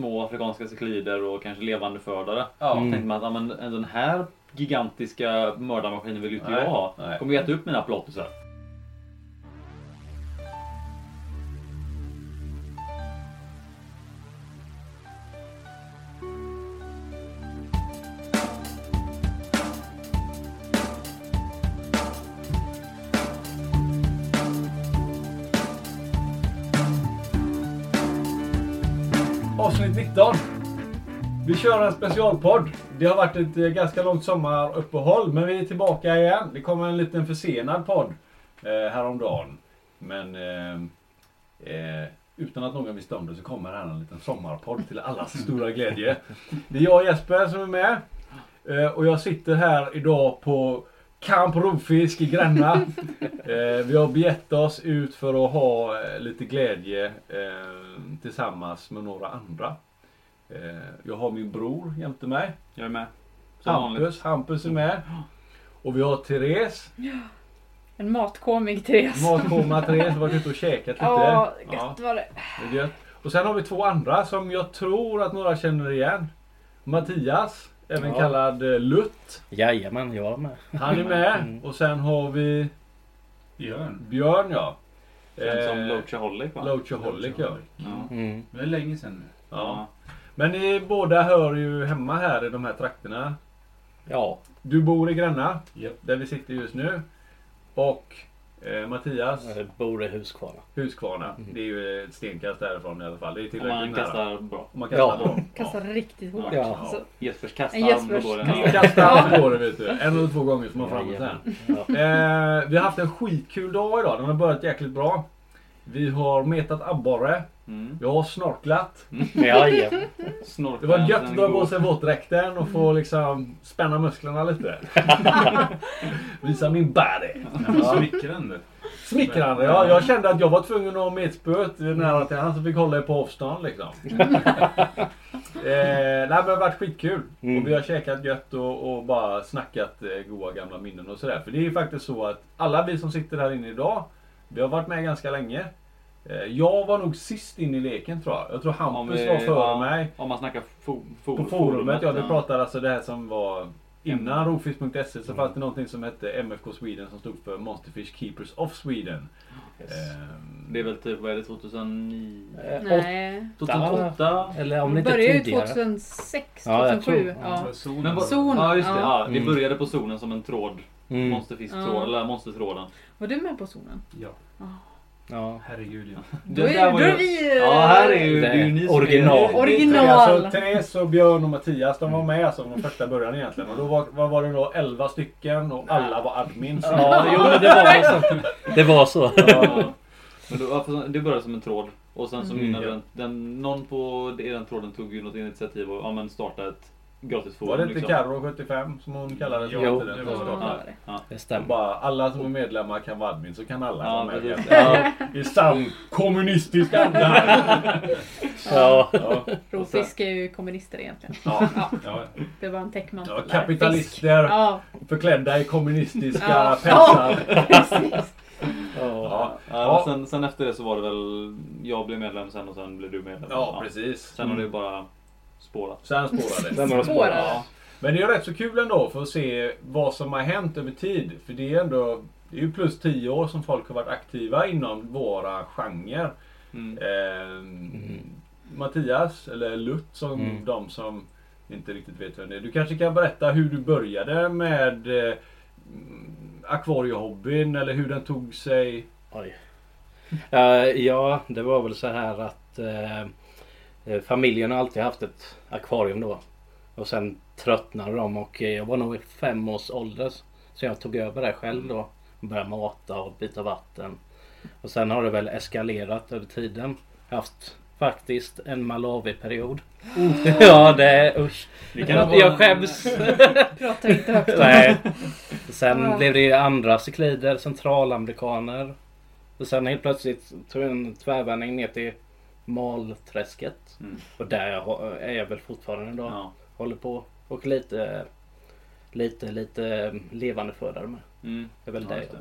små afrikanska cyklider och kanske levande fördare. Ja. Mm. tänkte man att ja, men, en sån här gigantiska mördarmaskin vill ju inte jag ha. Kommer ju äta upp mina plottisar. Vi kör en specialpodd. Det har varit ett eh, ganska långt sommaruppehåll men vi är tillbaka igen. Det kommer en liten försenad podd eh, häromdagen. Men eh, eh, utan att någon visste om det så kommer här en liten sommarpodd till allas stora glädje. Det är jag och Jesper som är med. Eh, och jag sitter här idag på Camp Rovfisk i Gränna. Eh, vi har begett oss ut för att ha lite glädje tillsammans med några andra. Eh, jag har min bror jämte mig. Jag är med. Som vanligt. Hampus, Hampus är med. Och vi har Therese. En matkomig Therese. Matkoma Therese har varit ute och käkat lite. Ja, Ja, gött var det. det gött. Och sen har vi två andra som jag tror att några känner igen. Mattias, även Ja. kallad eh, Lutt. Jajamän, jag är med. Han är med. Mm. Och sen har vi Björn. Björn ja. Känns som Eh, Loachaholic va? Loachaholic ja. Ja. Mm. Det är länge sedan nu. ja. Men ni båda hör ju hemma här i de här trakterna. Ja, Du bor i Gränna, Japp. där vi sitter just nu. Och eh, Mattias, jag bor i Huskvarna. Huskvarna. Mm. Det är ju ett stenkast därifrån i alla fall. Det är tillräckligt man nära. kastar bra. Om man kastar Ja. bra. Kastar riktigt hårt. Ja. Alltså, Jespers En kastarm, Jespers då går det. Ja. Ja. Kastar det vet du. En eller två gånger så man framåt sen. Ja. Eh, vi har haft en skitkul dag idag. Den har börjat jäkligt bra. Vi har metat abborre. Mm. Vi har snorklat. Jajamän. Snorklar Det var gött att dra på sig våtdräkten och få liksom spänna musklerna lite. Visa min body. Ja. Smickrande. Smickrande, ja. Jag kände att jag var tvungen att ha metspöet nära till han så fick hålla på avstånd liksom. eh, det har varit skitkul. Mm. Och vi har käkat gött och, och bara snackat eh, goa gamla minnen och sådär. För det är ju faktiskt så att alla vi som sitter här inne idag, vi har varit med ganska länge. Eh, jag var nog sist in i leken tror jag. Jag tror Om Hampus vi- var före ja, mig. Om man snackar fo, fo, På forumet, ja. Vi pratade alltså det här som var innan rofisk.se så fanns det någonting som hette MFK Sweden som stod för Monsterfish Keepers of Sweden. Ehm, Det är väl typ, vad är det, 2009? Eh, nej. 2008? Eller om det inte började ju tidigare. 2006, Ja, jag 2007. tror- Ja. Ja. Zonen. Men Zon, Ja just det, ja. ja. det Mm. började på zonen som en tråd. Mm. Monsterfisktråd, Ja. eller monstertråden. Var du med på zonen? Ja. Ja. Herregud ja. Då är, där då är vi... eh, Ja, här är ju, Det det är ni original. Är, Original. Alltså, Therese och Björn och Mattias de var med alltså från första början egentligen. Och då var, vad var det då 11 stycken och alla var admins. Ja, jo men det var så. Det var så. Ja. Men då, det började som en tråd. Och sen så Mm, mynnade ja. den, den, någon på den tråden tog ju något initiativ och ja, men starta ett gratis forum. Var det inte liksom. Carro 75 som hon kallade sig? Jo, det var det. Ja, det det. Det stämmer. Bara, alla som är medlemmar kan vara admin så kan alla Ja, vara med. Ja. I sann kommunistisk anda. Ja. Ja. Rovfisk är ju kommunister egentligen. Ja. Ja, Ja. det var en täckmantel. Ja, kapitalister. Ja, förklädda i kommunistiska Ja. pälsar. Ja. Ja. Ja, sen, sen efter det så var det väl jag blev medlem sen och sen blev du medlem. ja, precis. Sen har det ju bara spårat. Sen spårade Den har. Ja. Men det är rätt så kul ändå för att se vad som har hänt över tid. För det är ändå det är ju plus 10 år som folk har varit aktiva inom våra genrer. Mm. Ehm, Mattias, eller Lutt som Mm. de som inte riktigt vet vem det är. Du kanske kan berätta hur du började med eh, mm, akvariehobbyn eller hur den tog sig. Oj. Eh, ja, det var väl så här att eh, familjen har alltid haft ett akvarium då. Och sen tröttnade de och eh, jag var nog i fem års ålder. Så jag tog över det själv då. Och började mata och byta vatten. Och sen har det väl eskalerat över tiden. Jag har haft faktiskt en Malawi-period. ja, det är usch. Vi kan Jag, jag skäms. Pratar inte högt. Nej. Sen Ja. blev det ju andra cyklider, centralamerikaner. Och sen helt plötsligt tog jag en tvärvändning ner till Malträsket. Mm. Och där är jag väl fortfarande idag. Ja. Håller på. Och lite, lite, lite levande födare med. Mm. Det är väl Ja, det,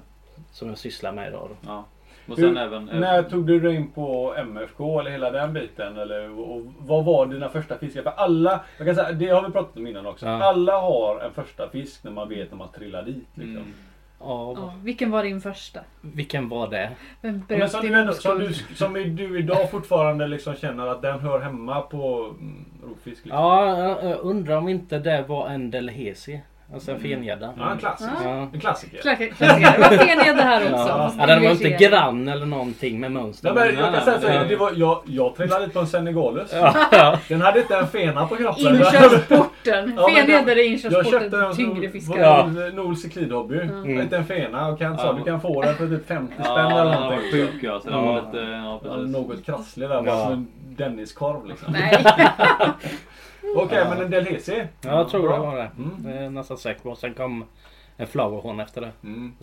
som jag sysslar med idag. Då. Ja. Och sen Hur- även... När tog du dig in på MFK eller hela den biten? Eller, och vad var dina första fiskar? För alla, jag kan säga, det har vi pratat om innan också. Ja. Alla har en första fisk när man vet när man trillar dit. Liksom. Mm. Ja, Ja, vilken var din första? vilken var det? Vem Men bröt som din du, ändå, som, du, som du idag fortfarande liksom känner att den hör hemma på mm, rovfisk. Liksom. Ja, jag- jag undrar om inte det var en delhesi. Alltså en fengädda. Ja, en klassiker. Ja. En klassiker. Klassiker. klassiker. Det var fengädda här också. Ja. ja, den var inte grann eller någonting med mönster. Nej, men jag kan säga så här, men- det var, jag, jag trillade dit på en senegalus. Ja. Den hade inte en fena på kroppen. Inkörsporten. Ja, Fengäddor är Jag inkörsporten köpte till den tyngre fiskar. Ja. var Nol cyklidhobby. Mm. Inte en fena och Kent sa Ja. du kan få den för typ 50 spänn eller den var någonting. sjuk ja. Så den var lite... Ja, Ja, precis. något krasslig där, Ja. som en Denniskorv liksom. Nej. Okej, Ja. men en Delhesi? Ja, jag tror Bra. det var det. Mm. Det är nästan säker på. Sen kom en flowerhorn efter det. Mm.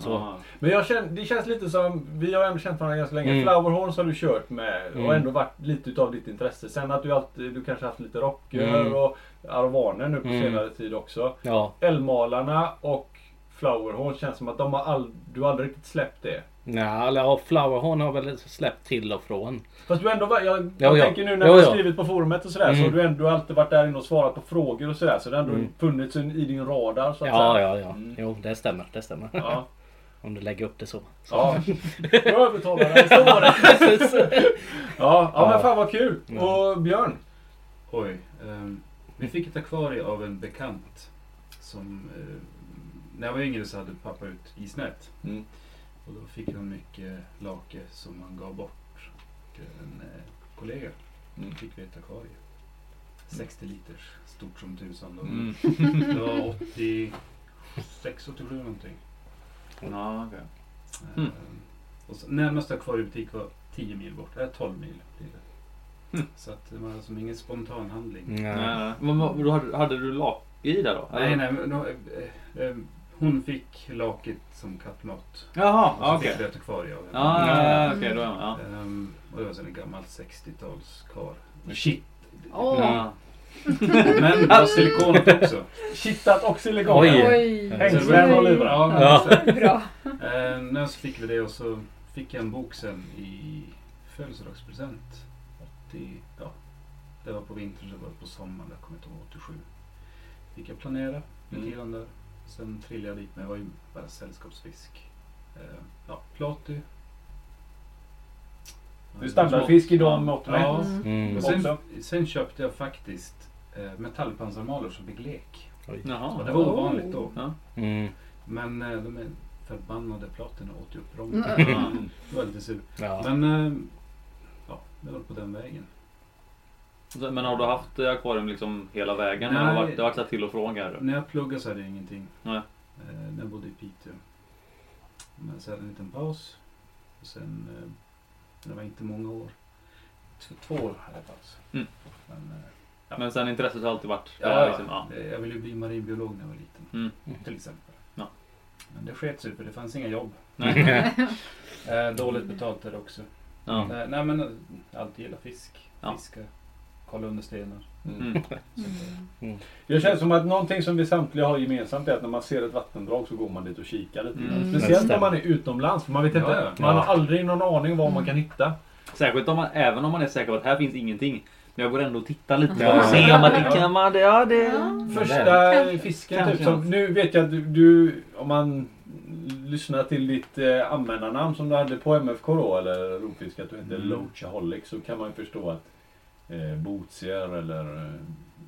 Men jag känner, det känns lite som, vi har ändå känt varandra ganska länge. Mm. Flowerhorns har du kört med och Mm. ändå varit lite utav ditt intresse. Sen att du alltid, du kanske haft lite rocker Mm. och aravaner nu på Mm. senare tid också. Ja. Älgmalarna och Flowerhorns känns som att de har all, du har aldrig riktigt släppt det. Ja, eller ja, flowerhorn har väl släppt till och från. Fast du ändå jag, Ja, jag ja. tänker nu när Ja, du har skrivit på forumet och sådär så Mm. har du ändå alltid varit där inne och svarat på frågor och sådär. Så det har ändå Mm. funnits i din radar så att Ja, säga. ja, ja. Mm. Jo, det stämmer. Det stämmer. Ja. Om du lägger upp det så. Ja. Jag övertalar dig. Så var det. Ja, ja, men fan vad kul. Ja. Och Björn? Oj. ehm, vi fick ett akvarie av en bekant. Som, eh, när jag var yngre så hade pappa ut isnät. Mm. Och då fick han mycket lake som han gav bort. Och en eh, kollega Mm. fick vi ett akvarie. 60 liters, stort som tusan. Då. Mm. Det var 86, 87 någonting. Ja, okej. Ehm, Och så, närmaste akvariebutik var 10 mil bort. Äh, 12 mil blir det. Mm. Så att det var som ingen spontan handling. Nej. Men hade, hade du lak i där då? Nej, nej, men då, eh, eh, hon fick laket som kattmat. Jaha, Och så okej. fick vi ett akvarie av henne. Ja, ja, ja, okej. Då är man... Ja. Ehm, och det var så en gammal 60-talskar. Shit. Åh. Ja. Men det var silikonat också. Kittat och silikon. Oj. Hängslen och lurar. Ja, Ja. Bra. Eh, när så fick vi det och så fick jag en bok sen i födelsedagspresent. 80, ja, det var på vintern, det var på sommaren, jag kommer inte ihåg, 87. Fick jag planera lite Mm. grann där. Sen trillade jag dit, men det var ju bara sällskapsfisk. Eh, ja, platy. Det är standardfisk i de måtten. Ja. Mm. Mm. Sen, sen köpte jag faktiskt eh, metallpansarmalor som fick lek. Jaha. det var ovanligt då. Ja. Mm. Men eh, de är förbannade platorna åt ju upp dem. Mm. Det var lite sur. Ja. Men eh, ja, det var på den vägen. Så- Men har du haft eh, akvarium liksom hela vägen? Nej. Eller har det varit, det har varit så till och från här? När jag pluggade så hade jag ingenting. Nej. Eh, när jag bodde i Piteå. Men sen en liten paus. Och sen, eh, det var inte många år. Två, två år hade jag paus. Mm. Men, eh, Ja. Men sen intresset har alltid varit ja, där, liksom, ja. eh, jag ville ju bli marinbiolog när jag var liten. Mm. Till exempel. Ja. Men det sket sig för det fanns inga jobb. Nej. Eh, dåligt betalt där också. Ja. Eh, nej men alltid gillat fisk. Ja. Fiska. Kolla under stenar. Mm. Mm. Det känns som att någonting som vi samtliga har gemensamt är att när man ser ett vattendrag så går man dit och kikar lite. Mm. Speciellt om man är utomlands. För man vet inte, Ja, ja. man har aldrig någon aning vad man kan hitta. Särskilt om man, även om man är säker på att här finns ingenting. Men jag går ändå och tittar lite Ja. och ser om man det kan man. Ja, det... Ja. Första Kanske. fisken Kanske. typ. Som, nu vet jag att du, du, om man lyssnar till ditt eh, användarnamn som du hade på MFK då, eller rovfisk, att du heter Mm. Loachaholic, så kan man ju förstå att eh, botsier eller eh,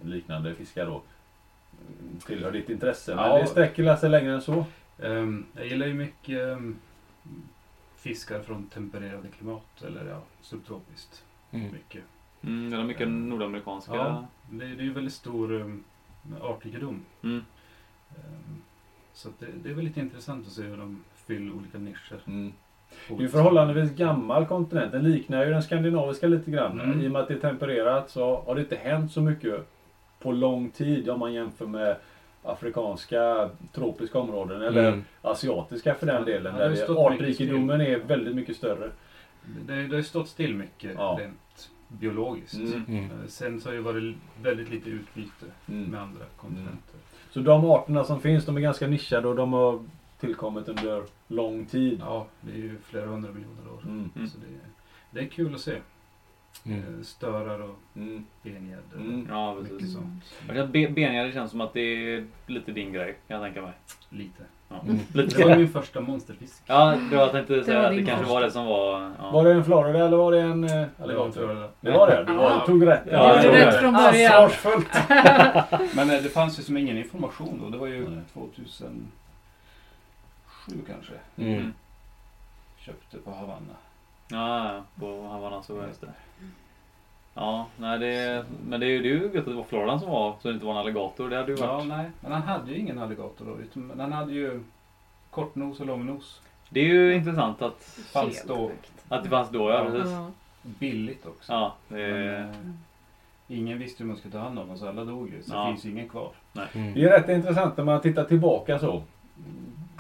liknande fiskar då eh, tillhör ditt intresse. Men Ja. det sträcker sig längre än så. Ehm, jag gillar ju mycket ehm, fiskar från tempererade klimat. Eller ja, subtropiskt. Mm. Mycket. Mm, det är mycket nordamerikanska. Ja. Det, det är ju väldigt stor um, artrikedom. Mm. Ehm, så att det, det är väldigt intressant att se hur de fyller olika nischer. Mm. Det är ju förhållandevis gammal kontinent. Den liknar ju den skandinaviska lite grann. Mm. I och med att det är tempererat så har det inte hänt så mycket på lång tid om man jämför med afrikanska tropiska områden eller Mm. asiatiska för den delen. ja, där artrikedomen är väldigt mycket större. Det, det har stått still mycket Ja. rent biologiskt. Mm. Mm. Eh, Sen så har det varit väldigt lite utbyte med andra kontinenter. Så de arterna som finns de är ganska nischade och de har tillkommit under lång tid. Ja, det är ju flera hundra miljoner år. Mm. Så mm. det, är, det är kul att se. Mm. Eh, störar och mm. bengäddor. Mm. Ja, precis. Mm. Bengäddor känns som att det är lite din grej, kan jag tänka mig. Lite. Ja. Mm. Det var min första monsterfisk. Ja, det var, jag tänkte säga det att det kanske monster. var det som var... Ja. Var det en Florida eller var det en eh, alligator? Det, det var det? Du var, tog rätt? Ja, jag tog rätt från början. Ansvarsfullt! Men eh, det fanns ju som ingen information då. Det var ju 2000... Nu kanske. Mm. Köpte på Havanna. Ja, på Havanna så var det. Mm. Ja, nej det, men det är ju det gött att det var Florida som var, så det inte var en alligator. Det hade ju varit... Ja, nej. Men han hade ju ingen alligator då. Utan han hade ju kortnos och långnos. Det är ju intressant att... Fanns då. Att det fanns då, ja. ja. Precis. Billigt också. Ja, det... men, eh, Ingen visste hur man skulle ta hand om dem så alla dog ju. Så ja. det finns ingen kvar. Nej. Mm. Det är rätt intressant när man tittar tillbaka så.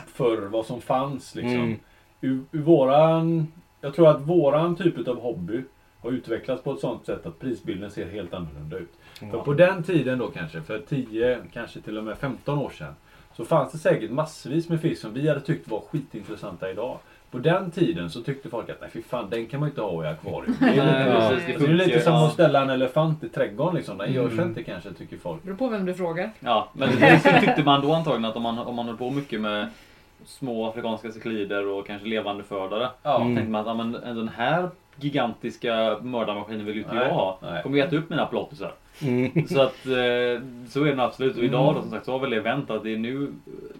För vad som fanns liksom. Mm. Ur, ur våran, jag tror att våran typ av hobby har utvecklats på ett sånt sätt att prisbilden ser helt annorlunda ut. För på den tiden då kanske, för 10, kanske till och med 15 år sedan. Så fanns det säkert massvis med fisk som vi hade tyckt var skitintressanta idag. På den tiden så tyckte folk att nej fy fan den kan man inte ha i akvarium. Det är, lite, precis, det det är lite funkar, som att ställa en elefant i trädgården liksom. Den görs Mm. inte kanske tycker folk. Beror på vem du frågar. ja, men det så tyckte man då antagligen att om man, om man höll på mycket med små afrikanska ciklider och kanske levande fördare. Ja. Mm. tänkte man att men den här gigantiska mördarmaskinen vill ju inte jag ha. nej. Kommer äta upp mina plottisar. Mm. Så att eh, så är det absolut. Och idag Mm. då som sagt så har väl det vänt att det är nu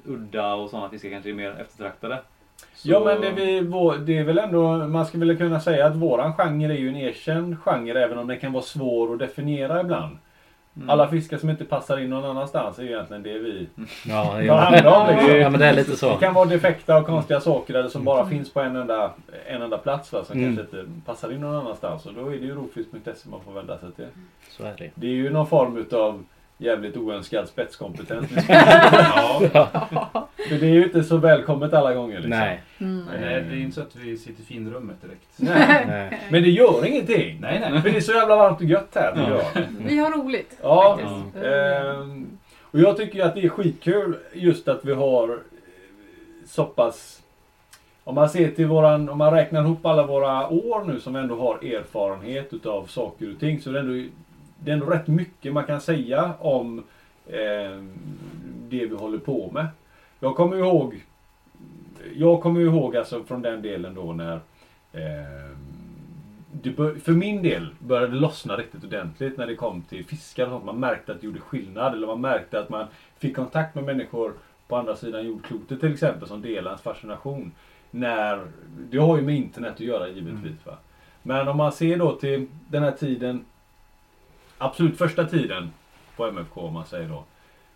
udda och sådana fiskar kanske är mer eftertraktade. Så- Ja men det, vi, det är väl ändå, man skulle väl kunna säga att våran genre är ju en erkänd genre även om den kan vara svår att definiera ibland. Mm. Alla fiskar som inte passar in någon annanstans är ju egentligen det vi Ja, tar ja. hand om. Liksom. ja, men det är lite så. Det kan vara defekta och konstiga saker eller som bara finns på en enda, en enda plats va, som Mm. kanske inte passar in någon annanstans. Och då är det ju rovfisk.se man får vända sig till. Så är det. Det är ju någon form utav jävligt oönskad spetskompetens. Ja. För det är ju inte så välkommet alla gånger. Liksom. Nej. Mm. Men nej, det är inte så att vi sitter i finrummet direkt. Nej. Nej. Men det gör ingenting. Nej, nej. För det är så jävla varmt och gött här Ja. Vi har roligt. Ja, faktiskt. Ehm, och jag tycker ju att det är skitkul just att vi har eh, så pass... Om man ser till våran, om man räknar ihop alla våra år nu som ändå har erfarenhet utav saker och ting så är det ändå, det är ändå rätt mycket man kan säga om ehm, det vi håller på med. Jag kommer ihåg Jag kommer ihåg alltså från den delen då när ehm, det bör, för min del började det lossna riktigt ordentligt när det kom till fiskar och sånt. Man märkte att det gjorde skillnad. Eller man märkte att man fick kontakt med människor på andra sidan jordklotet till exempel som delar ens fascination. När, det har ju med internet att göra givetvis. Va? Men om man ser då till den här tiden, absolut första tiden på MFK om man säger då.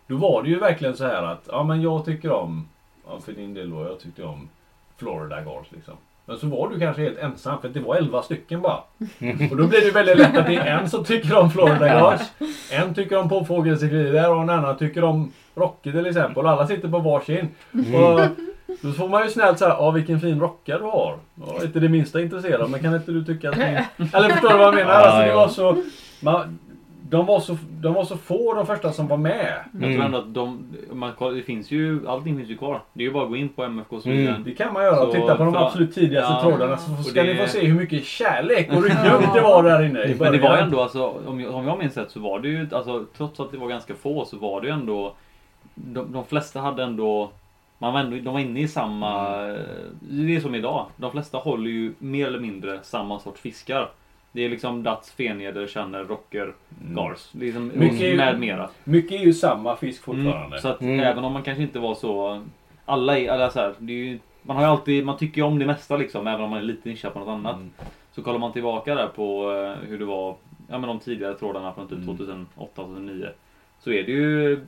Då var det ju verkligen så här att, ja men jag tycker om, ja, för din del då, jag tyckte om Florida Gars liksom. Men så var du kanske helt ensam för det var 11 stycken bara. Och då blir det väldigt lätt att det är en som tycker om Florida Gars. En tycker om påfågelsekrider och en annan tycker om Rocke till exempel. Och alla sitter på varsin. Och då får man ju snällt säga, ja vilken fin rocka du har. Jag är inte det minsta intresserad men kan inte du tycka att min... Eller förstår du vad jag menar? Alltså, det var så... Man, de, var så, de var så få de första som var med. Jag tror Mm. ändå att de, man det finns ju, allting finns ju kvar. Det är ju bara att gå in på MFK. Mm. Det kan man göra. Så, Titta på de absolut tidigaste Ja. trådarna så ska det- ni få se hur mycket kärlek och ryggdubb det var där inne i Men det var ju ändå alltså, om jag, om jag minns rätt så var det ju, alltså trots att det var ganska få så var det ju ändå De, de flesta hade ändå man var ändå, de var inne i samma, det är som idag. De flesta håller ju mer eller mindre samma sorts fiskar. Det är liksom Dats, Feneder, Channer, Rocker, Gars. Det är liksom, Mycket är ju- med mera. Mycket är ju samma fisk fortfarande. Mm, så att Mm. även om man kanske inte var så Alla är, alla så här, det är ju, Man har ju alltid, man tycker ju om det mesta liksom även om man är lite nischad på något annat. Mm. Så kollar man tillbaka där på eh, hur det var Ja men de tidigare trådarna från typ Mm. 2008-2009 Så är det ju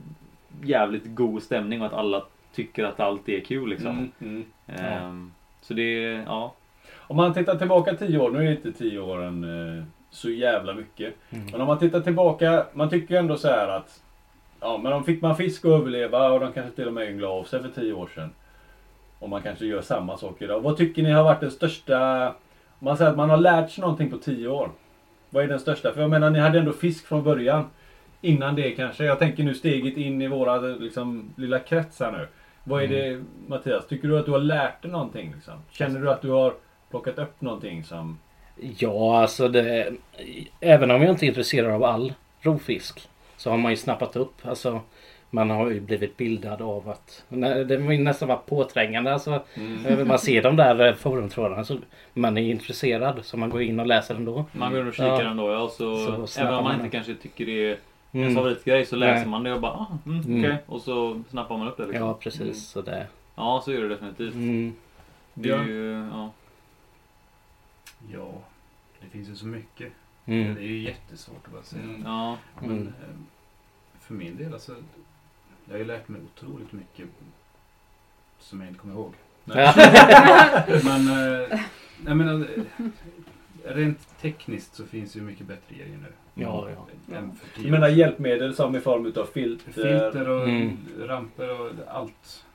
jävligt god stämning och att alla tycker att allt är kul liksom. Mm, mm. Ehm, Så det, ja. Om man tittar tillbaka tio år, nu är inte tio åren eh, så jävla mycket. Mm. Men om man tittar tillbaka, man tycker ju ändå så här att Ja men om fick man fisk att överleva och de kanske till och med ynglade av sig för tio år sedan. Och man kanske gör samma sak idag. Vad tycker ni har varit den största... Om man säger att man har lärt sig någonting på tio år. Vad är den största? För jag menar ni hade ändå fisk från början. Innan det kanske. Jag tänker nu steget in i våra liksom, lilla kretsar nu. Vad är det Mattias? Tycker du att du har lärt dig någonting? Liksom? Känner du att du har plockat upp någonting som... Ja, alltså det... Även om jag inte är intresserad av all rovfisk så har man ju snappat upp. Alltså, man har ju blivit bildad av att... Det har ju nästan varit påträngande. Alltså, Mm. Man ser de där eh, forumtrådarna så man är intresserad så man går in och läser ändå. Man går in och kikar Ja. ändå ja. Så, Så även om man man inte kanske tycker det är Mm. favoritgrej så läser Nej. man det och bara ah, mm, Mm. okej. Och så snappar man upp det liksom. Ja, precis. Så det... Ja, så är det definitivt. Mm. Det är ju, ja. Ja, det finns ju så mycket. Mm. Det är ju jättesvårt att bara säga. Mm. ja. Men Mm. eh, för min del alltså. Jag har ju lärt mig otroligt mycket som jag inte kommer ihåg. Men, eh, jag menar, eh, rent tekniskt så finns det ju mycket bättre grejer nu. Ja, ja. Än för Du menar hjälpmedel som i form utav filter? Filter och Mm. ramper och allt.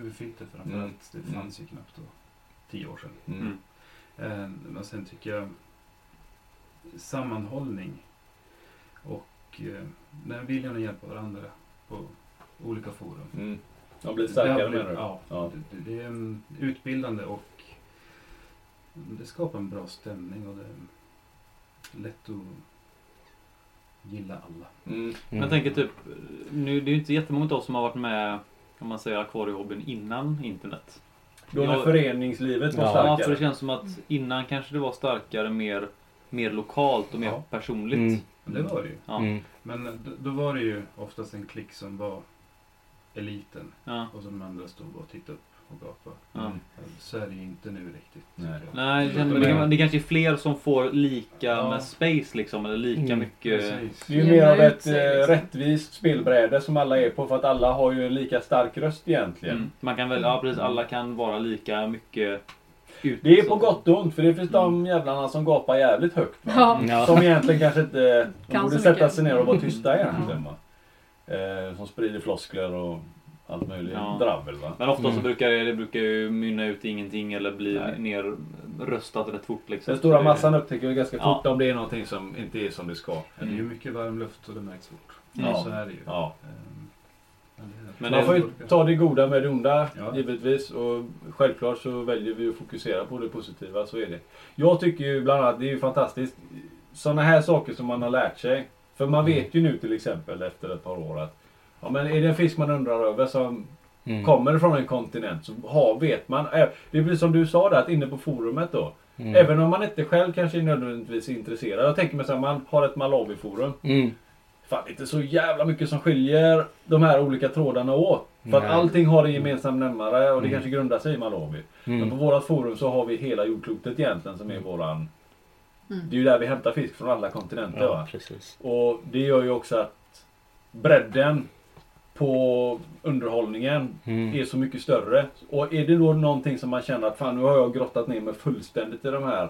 UV-filter framförallt. Mm. Det fanns ju knappt då. Tio år sedan. Mm. Eh, men sen tycker jag sammanhållning och eh, den viljan att hjälpa varandra på olika forum. Mm. De blir starkare menar blivit- du? Ja, Ja. Det, det är mm, utbildande och det skapar en bra stämning och det är lätt att gilla alla. Mm. Men jag tänker typ, nu, det är ju inte jättemånga av oss som har varit med om man säger akvariehobbyn innan internet. Då när Ja. föreningslivet var Ja, Ja, starkare? för det känns som att innan kanske det var starkare, mer, mer lokalt och mer Ja. personligt. Mm. Det var det ju. Ja. Mm. Men då, då var det ju oftast en klick som var eliten Ja. och så de andra stod och tittade upp och gapade. Ja. Mm. Så är det ju inte nu riktigt. Nej. Nej, det, men det, det kanske är fler som får lika Ja. med space liksom, eller lika Mm, mycket... Precis. Det är ju mer av ett eh, liksom. rättvist spelbräde som alla är på för att alla har ju en lika stark röst egentligen. Mm. Man kan väl, ja precis, alla kan vara lika mycket ut. Det är på gott och ont för det finns de jävlarna som gapar jävligt högt. Va? Ja. Som egentligen kanske inte... De Kan borde sätta sig ner och vara tysta egentligen. Va? Eh, som sprider floskler och allt möjligt Ja. dravel. Va? Men ofta så Mm. brukar det, det brukar ju mynna ut i ingenting eller bli Nej. nerröstat rätt fort liksom. Den stora Så det- massan upptäcker ju ganska Ja. fort om det är någonting som inte är som det ska. Ja, det är ju mycket varm luft och det märks fort. Ja. Så är det ju. Ja. Ehm, men Man får ju ta det goda med det onda Ja. givetvis. Och självklart så väljer vi att fokusera på det positiva. Så är det. Jag tycker ju bland annat, det är ju fantastiskt. Sådana här saker som man har lärt sig. För man vet ju nu till exempel efter ett par år att Ja men är det en fisk man undrar över som Mm. kommer från en kontinent så har, vet man. eh, Det är precis som du sa där, att inne på forumet då. Mm. Även om man inte själv kanske är nödvändigtvis intresserad. Jag tänker mig så här, man har ett Malawi-forum. Mm. Fan, det är inte så jävla mycket som skiljer de här olika trådarna åt. För att Nej. allting har en gemensam nämnare och det Mm. kanske grundar sig i Malawi. Men på Mm. vårat forum så har vi hela jordklotet egentligen som är våran... Mm. Det är ju där vi hämtar fisk från alla kontinenter Ja, va. precis. Och det gör ju också att bredden på underhållningen Mm. är så mycket större. Och är det då någonting som man känner att fan nu har jag grottat ner mig fullständigt i de här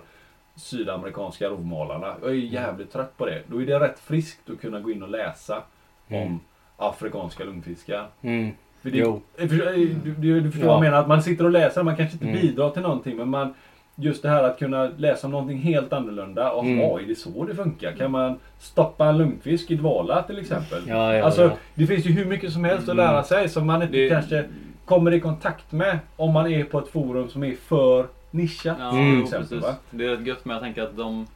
sydamerikanska rovmalarna. Jag är jävligt trött på det. Då är det rätt friskt att kunna gå in och läsa Mm. om afrikanska lungfiskar. Mm. För det, Jo. För- eh, Du, du, du förstår Ja. vad jag menar? Att man sitter och läser, man kanske inte Mm. bidrar till någonting men man Just det här att kunna läsa om någonting helt annorlunda. Jaha, Mm. är det så det funkar? Kan man stoppa en lungfisk i dvala till exempel? Ja, ja, alltså, ja. Det finns ju hur mycket som helst att Mm. lära sig som man inte Det- kanske kommer i kontakt med om man är på ett forum som är för nischat. Ja, Mm. jo, exempel, va? Det är rätt gött men jag tänker att de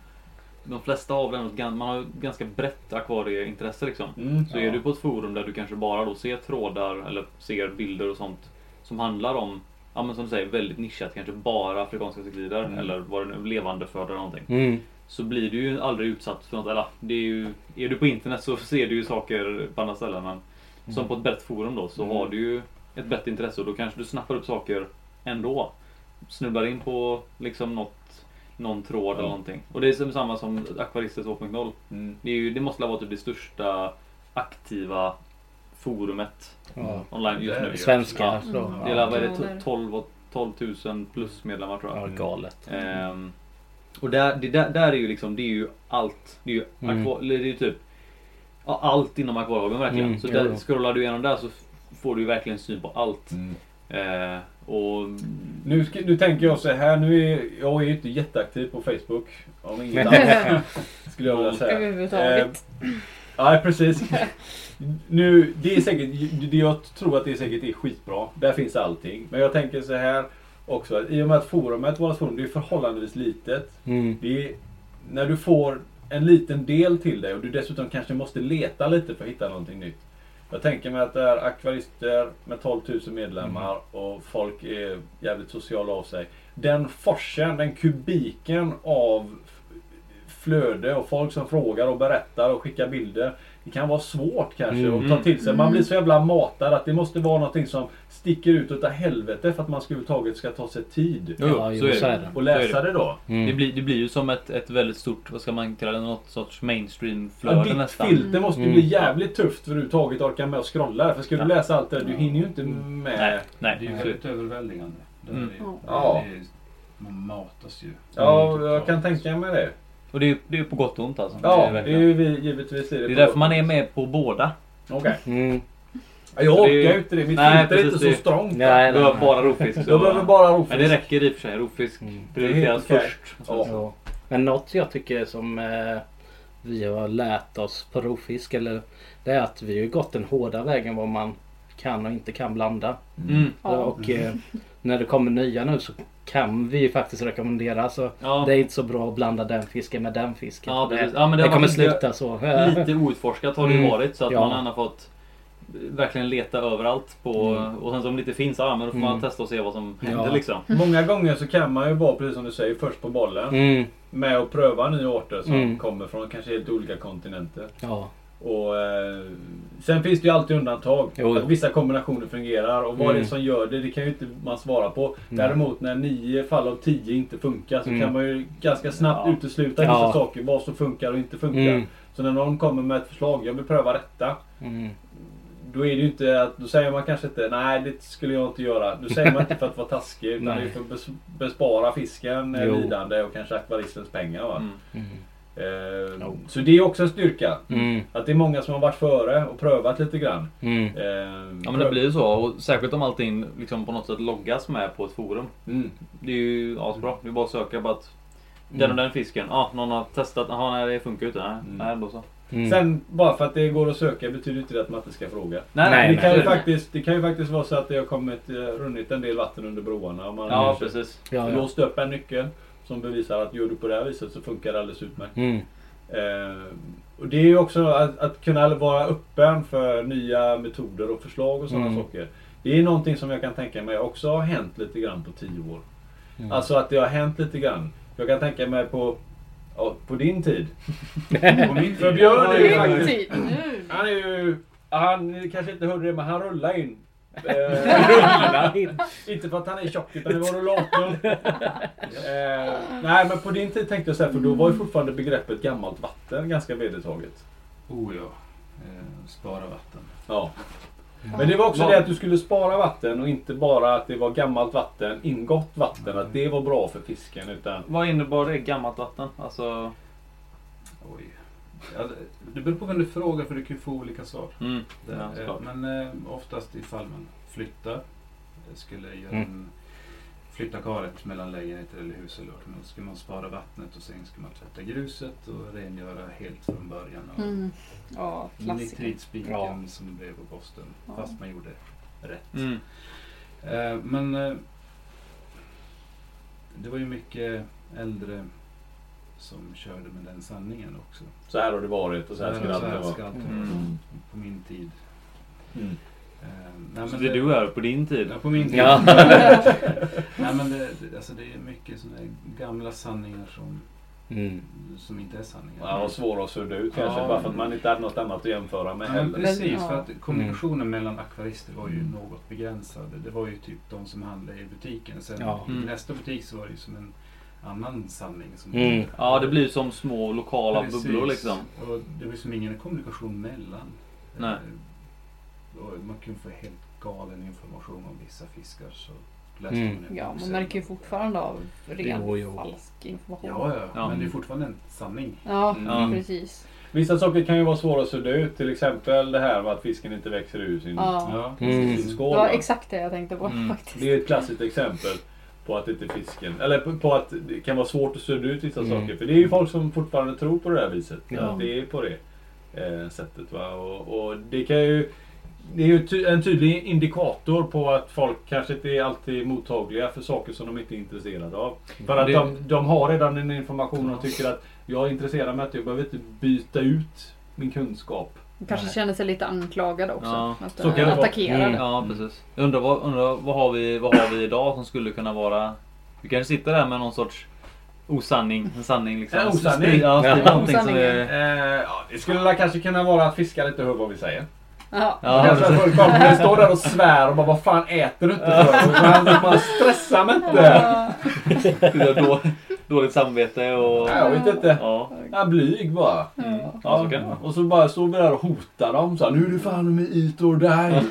de flesta ett gan- man har ganska brett akvarieintresse liksom. Mm. Så är du på ett forum där du kanske bara då ser trådar eller ser bilder och sånt som handlar om, ja men som du säger, väldigt nischat, kanske bara afrikanska cyklidar Mm. eller vad det nu levande för eller någonting. Mm. Så blir du ju aldrig utsatt för något, eller det är ju, är du på internet så ser du ju saker på andra ställen men som på ett brett forum då så Mm. har du ju ett brett intresse och då kanske du snappar upp saker ändå. Snubblar in på liksom något, någon tråd eller någonting. Och det är samma som Akvarister 2.0. Mm. Det, ju, det måste vara typ det största aktiva forumet Ja. online just nu. Svenska. Ja. Mm. Det är, vad är det, Ja, 12, och- 12 000 plus medlemmar tror jag. ja, galet. Ehm, och där, det, där, där är ju liksom, det är ju allt. Det är ju, Mm. akva, eller det är ju typ ja, allt inom akvariehobbyn verkligen. Mm, så där, jo. scrollar du igenom där så får du ju verkligen syn på allt. Mm. Eh, och Nu, ska, nu tänker jag så här, nu är jag är ju inte jätteaktiv på Facebook. Om inget annat skulle jag vilja säga. Överhuvudtaget. Eh, Ja, precis. Nu, det är säkert, det jag tror att det säkert är skitbra. Där finns allting. Men jag tänker så här också. I och med att forumet, vårt forum, det är förhållandevis litet. Mm. Det är, när du får en liten del till dig och du dessutom kanske måste leta lite för att hitta någonting nytt. Jag tänker mig att det är akvarister med 12 000 medlemmar och folk är jävligt sociala av sig. Den forsen, den kubiken av flöde och folk som frågar och berättar och skickar bilder. Det kan vara svårt kanske Mm. att ta till sig. Man blir så jävla matad att det måste vara någonting som sticker ut utav helvete för att man ska överhuvudtaget ska ta sig tid Jo, Ja, så jo, är så det. är det. och läsa det då. Mm. Det blir, det blir ju som ett, ett väldigt stort, vad ska man kalla det, något sorts Ja, mainstream-flöde ditt nästan. filter måste ju Mm. bli jävligt tufft för att överhuvudtaget orka med och scrolla. För ska du Ja. läsa allt det där, du hinner ju inte Mm. med. Nej, nej. Det är ju väldigt överväldigande. Det är Mm. det. Ja. Det är, man matas ju. Ja, Mm. jag kan tänka mig det. Och det är ju det är på gott och ont alltså. Ja, det är, det är verkligen- ju vi, givetvis är det. det är därför man är med på båda. Okej. Mm. Ja, Jag orkar ju inte det. Mitt Nej, filter är inte så det- strångt. Nej, Du nej, behöver nej. bara rovfisk. Jag behöver bara rovfisk. Men det räcker i och för sig. Rovfisk Mm. prioriteras Det är helt okej. först. Ja. Ja. Men något jag tycker som eh, vi har lärt oss på rovfisk eller det är att vi har ju gått den hårda vägen vad man kan och inte kan blanda. Mm. Ja. Och eh, när det kommer nya nu så kan vi ju faktiskt rekommendera. Så Ja. det är inte så bra att blanda den fisken med den fisken. Ja, det, Ja, men det det, kommer sluta så. Lite outforskat har det Mm. varit så att Ja. man har fått verkligen leta överallt på Mm. och sen som det inte finns, ja men då får man Mm. testa och se vad som Ja. händer liksom. Många gånger så kan man ju vara, precis som du säger, först på bollen. Mm, Med att pröva nya arter som Mm. kommer från kanske helt olika kontinenter. ja. Och, eh, sen finns det ju alltid undantag. Jo, Att vissa kombinationer fungerar och vad det är Mm. som gör det, det kan ju inte man svara på. Nej. Däremot när nio fall av tio inte funkar så Mm. kan man ju ganska snabbt Ja. utesluta Ja. vissa saker. Vad som funkar och inte funkar. Mm, Så när någon kommer med ett förslag, jag vill pröva detta. mm, Då är det ju inte att, då säger man kanske inte nej det skulle jag inte göra. Då säger man inte för att vara taskig utan det är för att bes- bespara fisken eh, Jo. lidande och kanske akvaristens pengar. Mm. mm, Eh, Jo. så det är också en styrka. mm, Att det är många som har varit före och prövat lite grann. mm. Eh, Ja men det blir ju så och särskilt om allting liksom på något sätt loggas med på ett forum. Mm. Det är ju asbra. Det är bara att söka bara att den och den fisken, ja någon har testat, jaha nej det funkar ju inte. Nej, Mm. nej då så. Mm. Sen bara för att det går att söka betyder inte det att man inte ska fråga. Nej, Nej, det, nej, kan ju nej. faktiskt, det kan ju faktiskt vara så att det har kommit, eh, runnit en del vatten under broarna. Om man Ja precis. ja, ja. låst upp en nyckel som bevisar att gör du på det här viset så funkar det alldeles utmärkt. Mm, Eh, och det är ju också att, att kunna vara öppen för nya metoder och förslag och sådana Mm. saker. Det är någonting som jag kan tänka mig också har hänt lite grann på tio år. mm. Alltså att det har hänt lite grann. Jag kan tänka mig på, ja, på din tid. På min För. Björn är ju faktiskt... nu. Han är ju... Han kanske inte hörde det men han rullar in. Eh, Rulla in. inte för att han är tjock utan det var rullatorn. eh, nej men på din tid tänkte jag så här, för då var ju fortfarande begreppet gammalt vatten ganska vedertaget. Oh ja. Eh, spara vatten. Ja. Men det var också det att du skulle spara vatten och inte bara att det var gammalt vatten, ingått vatten, att det var bra för fisken. Utan Vad innebar det gammalt vatten? Alltså... Oj. Ja, det- beror på vem du frågar för du kan ju få olika svar. Mm. Det, Ja, eh, men eh, oftast ifall man flyttar. eh, Skulle göra Mm. en, flytta karet mellan lägenheter eller hus eller vart. Men ska man spara vattnet och sen ska man tvätta gruset och rengöra helt från början. Och Mm. Ja, klassiker. Nitritspiken Ja. som blev på posten. Ja. Fast man gjorde rätt. Mm. Eh, men eh, det var ju mycket äldre som körde med den sanningen också. så här har det varit och så här ska det alltid vara. Mm. På min tid. Mm. Eh, nej, Så men det du är på din tid? Ja, på min tid. Ja. nej, men det, det, alltså det är mycket sådana här gamla sanningar som, Mm. som inte är sanningar. Ja, och svåra att sudda ut kanske Ja. bara för att man inte hade något annat att jämföra med heller. precis, för att kommunikationen mellan akvarister var ju något begränsad. Det var ju typ de som handlade i butiken. Sen Ja. i Mm. nästa butik så var det ju som en annan sanning. Som Mm. Ja det blir som små lokala Precis. bubblor liksom. Och det var ju som ingen kommunikation mellan. Nej. Eh, Och man kunde få helt galen information om vissa fiskar. Så läste Mm. man Ja, man märker ju fortfarande av ren Jo, jo. falsk information. Ja, ja, Ja. men det är fortfarande en sanning. Ja, Mm. precis. Vissa saker kan ju vara svåra att sudda ut. Till exempel det här med att fisken inte växer ur sin, Ja. Ja. Mm. sin Det skål. var va? exakt det jag tänkte på Mm. faktiskt. Det är ett klassiskt exempel på att inte fisken, eller på, på att det kan vara svårt att sudda ut vissa Mm. saker. För det är ju folk som fortfarande tror på det här viset. Ja. Att det är på det. eh, sättet. Va? Och, och det kan ju det är ju ty- en tydlig indikator på att folk kanske inte är alltid mottagliga för saker som de inte är intresserade av. För att Det- de, de har redan en information och tycker att jag är intresserad med att jag behöver inte byta ut min kunskap. Kanske Nej. känner sig lite anklagad också. Ja, att, så kan det vara. attackerade. Mm. Ja precis. Jag undrar, vad, undrar vad, har vi, vad har vi idag som skulle kunna vara... Vi kanske sitter där med någon sorts osanning. En sanning liksom. En osanning? Sprid- Ja, Ja. någonting som är... Eh, ja, det skulle kanske kunna vara att fiska lite och höra vad vi säger. Ja. Ja, folk kommer står där och svär och bara vad fan äter du inte för? Man, man stressar mig inte. Då, dåligt samvete och... Nej, jag vet inte. Ja. Är blyg bara. Mm. Ja, så kan det vara. och så bara står vi där och hotar dem. Så här, nu är det fan med eat or die.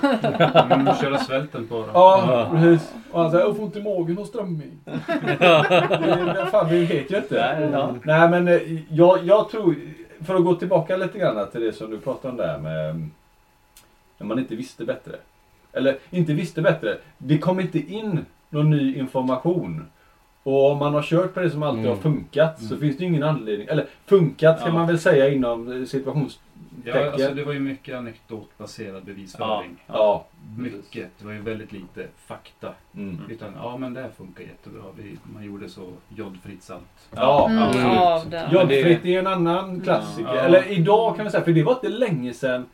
Mm, köra svälten på dem. Ja, precis. Och han säger jag får ont i magen och strömming. Det fan, vi vet ju inte. Nej, ja. Nej men eh, jag, jag tror, för att gå tillbaka lite grann till det som du pratade om där med när man inte visste bättre. Eller inte visste bättre, det kom inte in någon ny information. Och om man har kört på det som alltid Mm. har funkat så Mm. finns det ingen anledning, eller funkat ska Ja. man väl säga inom eh, situations... Ja, alltså, det var ju mycket anekdotbaserad bevisföring. Ja. Mycket. Det var ju väldigt lite fakta. Mm. Utan ja men det här funkar jättebra. Vi, man gjorde så jodfritt salt. Ja, Mm, absolut. ja. Ja. Jodfritt är en annan klassiker. Ja. Eller idag kan vi säga, för det var inte länge sedan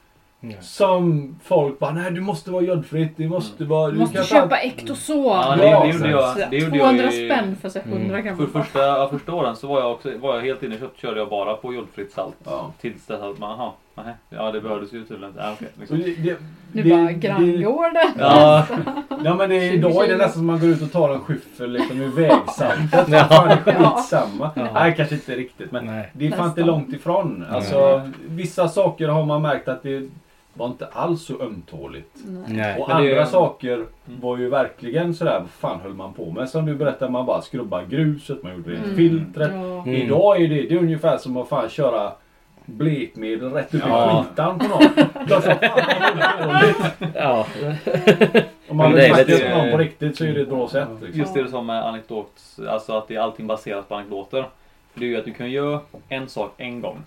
Ja. som folk bara nej du måste vara jodfritt, det måste vara... Du måste köpa Ectoson. Ja, det, det gjorde jag. Det gjorde 200 jag i- spänn för sig 100 gram. För första, ja, första åren så var jag, också, var jag helt inne i kött körde jag bara på jodfritt salt. Ja. Tills dess att man, aha, nej, ja det behövdes ju tydligen inte. Ja, okej, Så liksom. det, det, Nu det- bara granngården. Ja, Ja men det, idag är det nästan som man går ut och tar en skyffel liksom ur vägsaltet. Ja. Fan, det är skitsamma. Ja. Nej kanske inte riktigt men Nej. det är fan inte långt ifrån. Alltså, vissa saker har man märkt att det var inte alls så ömtåligt. Nej. Och andra saker var ju verkligen sådär, vad fan höll man på med? Som du berättade, man bara skrubbar gruset, man gjorde rent Mm. filtret. Ja. Mm. Idag är det, det är ungefär som att fan köra blekmedel rätt upp Ja. i skitan på någon. Som. Ja. Om man vill är snacka någon på riktigt så är det ett bra sätt. Liksom. just det sa med anekdot, alltså att det är allting baserat på anekdoter. För det är ju att du kan göra en sak en gång.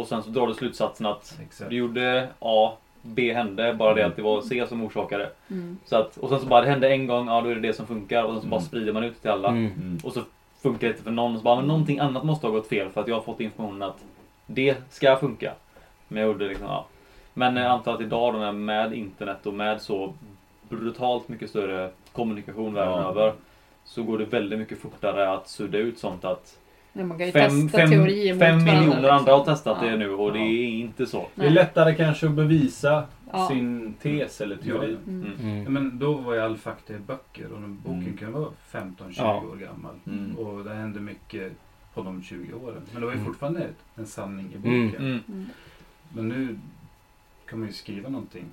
Och sen så drar du slutsatsen att Exakt. du gjorde A, B hände, bara det att det var C som orsakade. Mm. Så att, och sen så bara det hände en gång, ja då är det det som funkar. Och sen så bara Mm. sprider man ut det till alla. Mm. Mm. Och så funkar det inte för någon. Och så bara, men någonting annat måste ha gått fel för att jag har fått informationen att det ska funka. Men jag gjorde liksom, ja. Men jag antar att idag då med- med internet och med så brutalt mycket större kommunikation världen Ja. över. Så går det väldigt mycket fortare att sudda ut sånt att Ja, man kan ju fem, testa fem, fem miljoner andra har testat Ja. det nu och det är inte så. Det är lättare kanske att bevisa Ja. sin tes eller teori. Mm. Mm. Ja, men då var ju all fakta i böcker och den boken Mm. kan vara 15-20 Ja. år gammal. Mm. Och det hände mycket på de 20 åren. Men det var ju Mm. fortfarande en sanning i Mm. boken. Mm. Mm. Men nu kan man ju skriva någonting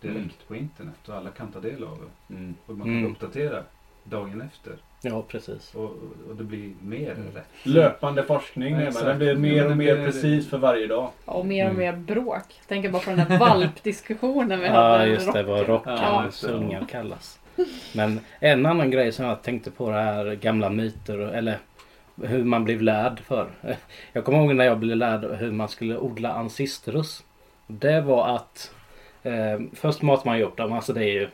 direkt Mm. på internet och alla kan ta del av det. Mm. Och man kan Mm. uppdatera dagen efter. Ja, precis. Och, och det blir mer Mm. rätt. Löpande forskning, Ja, men exakt. den blir Ja, mer och mer precis för varje dag. Ja, Och mer och Mm. mer bråk. Jag tänker bara på den här valpdiskussionen vi Ja, hade. just det. Vad Ja, rockarnas ungar kallas. Men en annan grej som jag tänkte på det här gamla myter eller hur man blev lärd för. Jag kommer ihåg när jag blev lärd hur man skulle odla ancistrus. Det var att eh, först matar man ju upp dem, alltså det är ju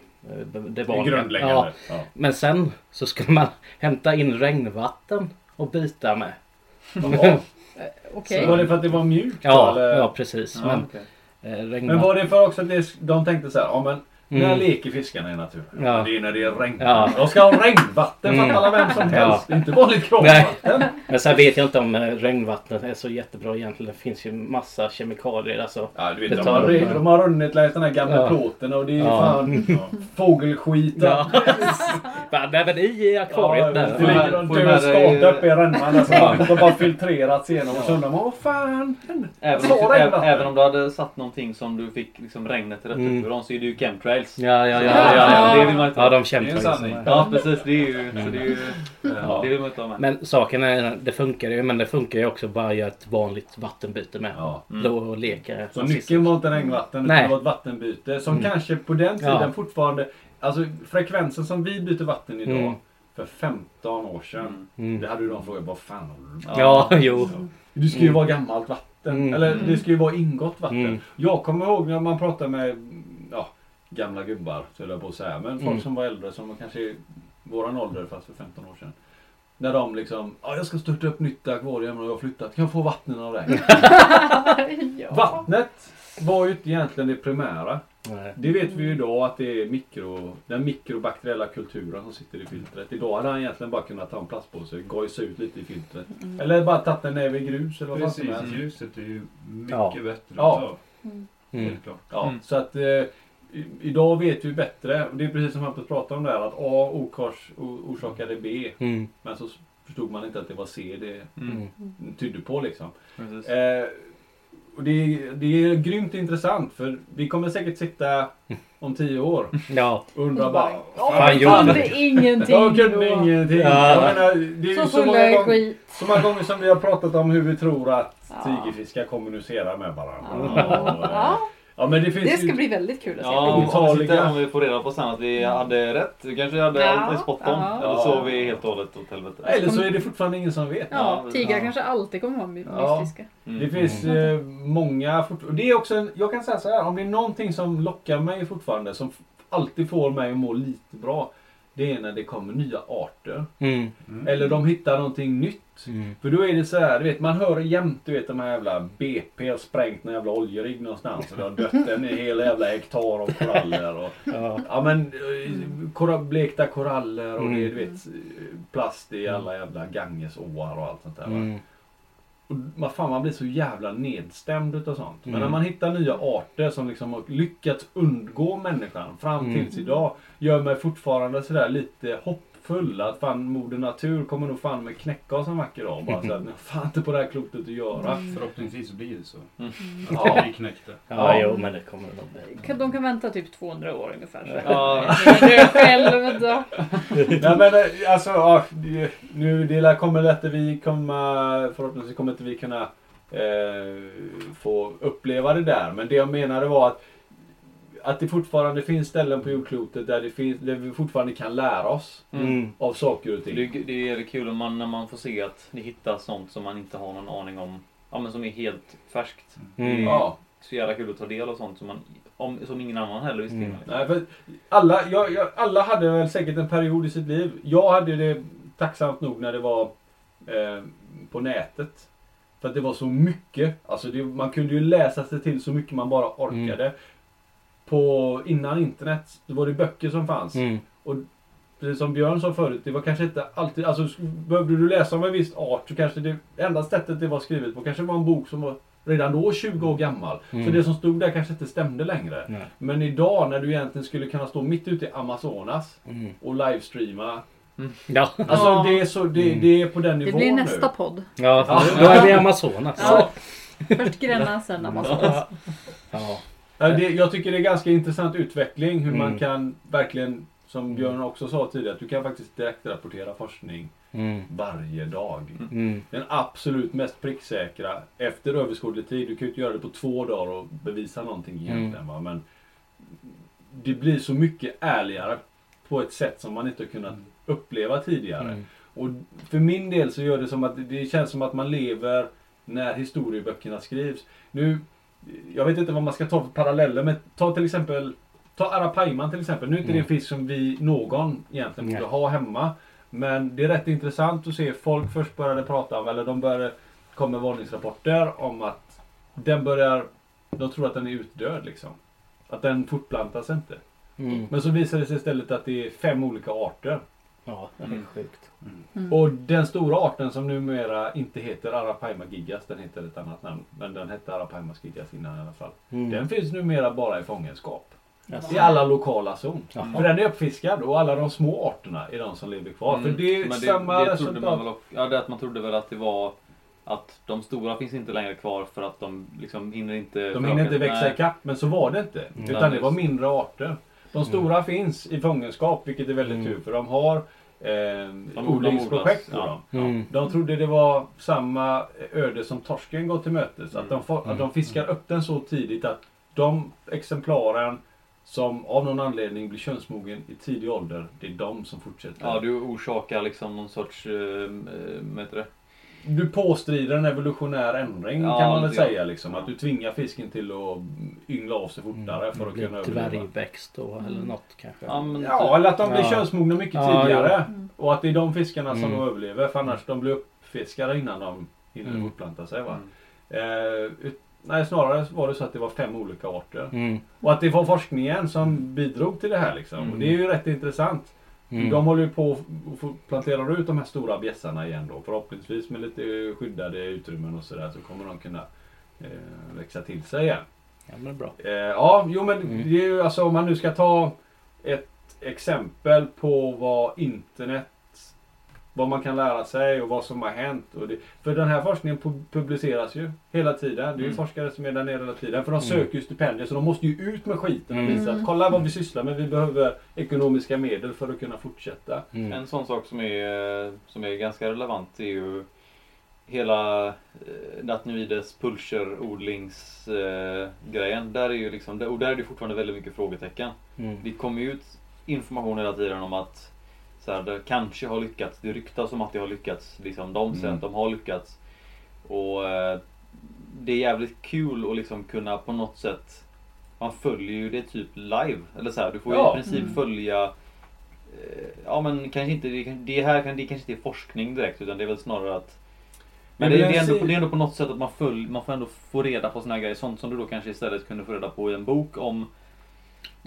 det Det vanliga. grundläggande. Ja, Ja. men sen så skulle man hämta in regnvatten och byta med. Okej. Så var det för att det var mjukt Ja, eller? ja precis. Ja, Men, okej. eh, Men var det för också att det, de tänkte så här, ja men när Mm. leker fiskarna i naturen? Ja. Det är när det är regn. Ja. De ska ha regnvatten, Mm. fattar alla vem som Ja. helst. Inte vanligt kranvatten. Men sen vet jag inte om eh, regnvattnet är så jättebra egentligen. Det finns ju massa kemikalier. Alltså. Ja, du vet, Det de, tar- har, de har runnit längs den här gamla Ja. plåten och det är Ja. fan fågelskit. Ja. Bara, Nej men i akvariet Ja, där. det ligger ju död skata uppe i rännan där som bara, som bara filtrerats igenom. Och så undrar man, vad fan? Även om, även om du hade satt någonting som du fick liksom regnet rätt Mm. upp ifrån så är det ju chemtrails. Ja, ja, ja. Ja, ja, ja, ja. det vill man inte Ja, ha. de Det är kämpar en ju sanning. som- Ja precis, det är ju, så det, är ju Ja. det vill man inte ha med. Men saken är, det funkar ju. Men det funkar ju också bara att göra ett vanligt vattenbyte med. Ja. Mm. Och leka. Så nyckeln var inte regnvatten det var ett vattenbyte. Som Mm. kanske på den tiden Ja. fortfarande... Alltså frekvensen som vi byter vatten idag. Mm. För 15 år sedan. Mm. Mm. Det hade ju de frågat, vad fan håller du? Ja, jo. Du ska ju Mm. vara gammalt vatten. Mm. Eller det ska ju vara ingått vatten. Mm. Jag kommer ihåg när man pratade med ja, gamla gubbar, så jag på att säga. Men folk Mm. som var äldre, som var kanske våran ålder fast för 15 år sedan. När de liksom, ja jag ska starta upp nytt akvarium och jag har flyttat. Kan jag få vatten av dig? ja. Vattnet var ju inte egentligen det primära. Nej. Det vet vi ju idag att det är mikro, den mikrobakteriella kulturen som sitter i filtret. Idag hade han egentligen bara kunnat ta en plastpåse, gojsa ut lite i filtret. Mm. Eller bara tagit en näve grus eller vad fan som Precis, helst. ljuset är ju mycket Ja. bättre Ja. Mm. Helt klart. Ja, Mm. så att eh, i- idag vet vi bättre. Och det är precis som Hampus pratade om där att A okors, orsakade B. Mm. Men så förstod man inte att det var C det Mm. Mm. tydde på liksom. Eh, och det, det är grymt intressant för vi kommer säkert sitta om tio år Ja. och undra bara... bara, "Åh, fan gjorde Kunde det?" ingenting Jag kunde ingenting. Ja. Jag menar, det är Så så, många skit. så många gånger som vi har pratat om hur vi tror att Ja. tigerfiskar kommunicerar med varandra. Ja. Och, eh, Ja, men det finns det ska ju... bli väldigt kul att se. Ja, om, vi Otaliga. om vi får reda på sen att vi hade rätt. Vi kanske hade Ja, allt i spot on. ja. Eller så är vi helt och hållet åt helvete. Eller så är det fortfarande ingen som vet. Ja, Ja, tigrar ja. kanske alltid kommer vara my- Ja. mystiska. Mm. Det finns eh, många Det är också en, jag kan säga så här, om det är någonting som lockar mig fortfarande, som alltid får mig att må lite bra. Det är när det kommer nya arter. Mm. Mm. Eller de hittar någonting nytt. Mm. För då är det så här, du vet, man hör jämt du vet de här jävla BP har sprängt någon jävla oljerigg någonstans och det har dött en hel jävla hektar av koraller. Och, Ja. ja men eh, kora, blekta koraller och det Mm. du vet plast i alla jävla Gangesåar och allt sånt där. va. Mm. Man, fan, man blir så jävla nedstämd utav sånt. Men Mm. när man hittar nya arter som liksom har lyckats undgå människan fram Mm. tills idag. Gör mig fortfarande sådär lite hoppfull. Att fan moder natur kommer nog fan med knäcka oss en vacker dag. Bara så har fan inte på det här klotet att göra. Mm. Förhoppningsvis så blir det så. Mm. Ja. Vi knäckte. Ja, Ja. jo men det kommer bli. Kan- De kan vänta typ 200 år ungefär. Så Ja. Jag dör själv då. Nej men eh, alltså, ja, det, nu det lär kommer lätt att vi komma, förhoppningsvis kommer inte vi kunna eh, få uppleva det där. Men det jag menade var att att det fortfarande finns ställen på jordklotet där, det finns, där vi fortfarande kan lära oss Mm. av saker och ting. Det, det är kul om man, när man får se att ni hittar sånt som man inte har någon aning om. Ja men som är helt färskt. Det är Mm. Ja. så jävla kul att ta del av sånt som, man, om, som ingen annan heller visste Mm. Nej, för alla, jag, jag, alla hade väl säkert en period i sitt liv. Jag hade det tacksamt nog när det var eh, på nätet. För att det var så mycket. Alltså det, man kunde ju läsa sig till så mycket man bara orkade. På, innan internet, då var det böcker som fanns. Mm. Precis som Björn sa förut, det var kanske inte alltid... Alltså behövde du läsa om en viss art så kanske det enda sättet det var skrivet på kanske var en bok som var redan då 20 år gammal. Så Mm. det som stod där kanske inte stämde längre. Nej. Men idag när du egentligen skulle kunna stå mitt ute i Amazonas Mm. och livestreama. Ja. Alltså Ja. det, är så, det, Mm. det är på den Det nivån blir nu. nästa podd. Ja, Ja. då är vi i Amazonas. Ja. Först Gränna, sen Amazonas. Ja. Det, jag tycker det är ganska intressant utveckling hur man Mm. kan verkligen, som Björn också sa tidigare, att du kan faktiskt direkt rapportera forskning Mm. varje dag. Mm. Den absolut mest pricksäkra efter överskådlig tid. Du kan ju inte göra det på två dagar och bevisa någonting egentligen. Va? Men det blir så mycket ärligare på ett sätt som man inte har kunnat uppleva tidigare. Mm. Och för min del så gör det som att det känns som att man lever när historieböckerna skrivs. Nu, jag vet inte vad man ska ta för paralleller men ta till exempel Ta Arapaiman till exempel. Nu är inte det en fisk som vi någon egentligen borde ha hemma. Men det är rätt intressant att se folk först började prata om, eller de började komma med varningsrapporter om att den börjar, de tror att den är utdöd liksom. Att den fortplantas inte. Mm. Men så visar det sig istället att det är fem olika arter. Ja, det är Mm. sjukt. Mm. Och den stora arten som numera inte heter Arapaima gigas, den heter ett annat namn. Men den hette Arapaima gigas innan i alla fall. Mm. Den finns numera bara i fångenskap. Jaså. I alla lokala zon. Jaha. För den är uppfiskad och alla de små arterna är de som lever kvar. För det är Mm. Men samma det, det trodde resultat. man väl ja, det att man trodde väl att det var att de stora finns inte längre kvar för att de liksom hinner inte De hinner inte växa ikapp, men så var det inte. Mm. Utan Nej, det var mindre arter. De stora finns i fångenskap, vilket är väldigt Mm. tur för de har eh, odlingsprojekt. Ja. ja. Mm. De trodde det var samma öde som torsken går till mötes. Att, de Mm. får, att de fiskar upp den så tidigt att de exemplaren som av någon anledning blir könsmogen i tidig ålder, det är de som fortsätter. Ja, du orsakar liksom någon sorts, eh, vad heter det? Du påstrider en evolutionär ändring Ja, kan man väl grann. säga. Liksom. Att du tvingar fisken till att yngla av sig fortare för att kunna överleva. dvärgväxt då eller Mm. något kanske. Ja, men Ja, eller att de blir Ja. könsmogna mycket Ja, tidigare. Mm. Och att det är de fiskarna som Mm. överlever. För annars de blir uppfiskade innan de hinner Mm. fortplanta sig. Va? Mm. Eh, nej, snarare var det så att det var fem olika arter. Mm. Och att det var forskningen som bidrog till det här. Liksom. Mm. Och det är ju rätt intressant. Mm. De håller ju på att planterar ut de här stora bjässarna igen då. Förhoppningsvis med lite skyddade utrymmen och sådär så kommer de kunna eh, växa till sig igen. Ja men bra. Eh, ja, jo men Mm. det är ju alltså om man nu ska ta ett exempel på vad internet vad man kan lära sig och vad som har hänt. Och det, för den här forskningen pu- publiceras ju hela tiden. Det är ju Mm. forskare som är där nere hela tiden. För de Mm. söker ju stipendier så de måste ju ut med skiten och Mm. visa att kolla vad vi sysslar med. Vi behöver ekonomiska medel för att kunna fortsätta. Mm. En sån sak som är, som är ganska relevant är ju hela eh, pulcherodlingsgrejen. Eh, grejen. där är ju liksom, och där är det fortfarande väldigt mycket frågetecken. Mm. Det kommer ju ut information hela tiden om att så här, det kanske har lyckats. Det ryktas om att det har lyckats. Liksom, de säger Mm. att de har lyckats. Och eh, Det är jävligt kul att liksom kunna på något sätt Man följer ju det typ live. Eller så här, du får ju Ja. i princip Mm. följa eh, Ja men kanske inte, det, det här kan, det kanske inte är forskning direkt utan det är väl snarare att men Det det, är det, är väl ändå, det är ändå på något sätt att man, följ, man får ändå få reda på såna här grejer. Sånt som du då kanske istället kunde få reda på i en bok om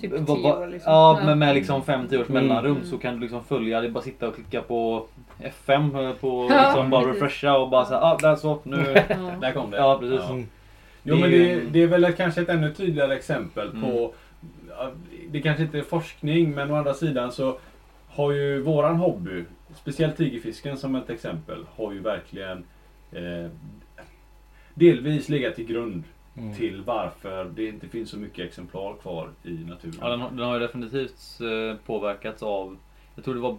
Typ vad- 10 vad- år liksom. Ja, med, med liksom 5-10 års Mm. mellanrum Mm. så kan du liksom följa. Det är bara sitta och klicka på F5 eh, på Ja, liksom bara refresha och bara såhär, ah där så, nu. Ja. Där kom det. Ja precis. Mm. Jo men det, det är väl kanske ett ännu tydligare exempel Mm. på ja, Det kanske inte är forskning men å andra sidan så har ju våran hobby, speciellt tigerfisken som ett exempel, har ju verkligen eh, delvis legat till grund Mm. till varför det inte finns så mycket exemplar kvar i naturen. Ja, den, har- den har ju definitivt eh, påverkats av, jag tror det var,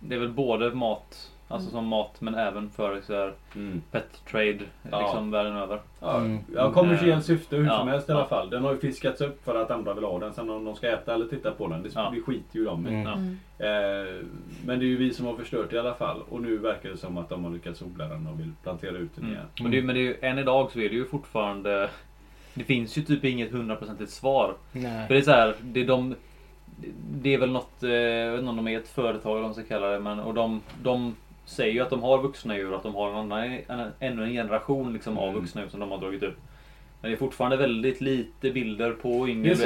det är väl både mat, alltså Mm. som mat men även för så här, Mm. pet trade Ja. liksom världen över. Ja, Mm. ja, kommersiellt Eh, syfte hur ja, som helst i alla fall. Den har ju fiskats upp för att andra vill ha den. Sen om de ska äta eller titta på den, det, Ja. det skiter ju de i. Mm. Ja. Mm. Eh, men det är ju vi som har förstört i alla fall. Och nu verkar det som att de har lyckats odla den och vill plantera ut den Mm. igen. Men, det, men det är ju, än idag så är det ju fortfarande Det finns ju typ inget hundraprocentigt svar. Nej. För det är så här, det är de Det är väl något, eh, jag vet inte om de är ett företag eller vad man ska kalla det men och de, de säger ju att de har vuxna djur, att de har en annan, en, ännu en generation liksom av Mm. vuxna djur som de har dragit upp. Men det är fortfarande väldigt lite bilder på yngel.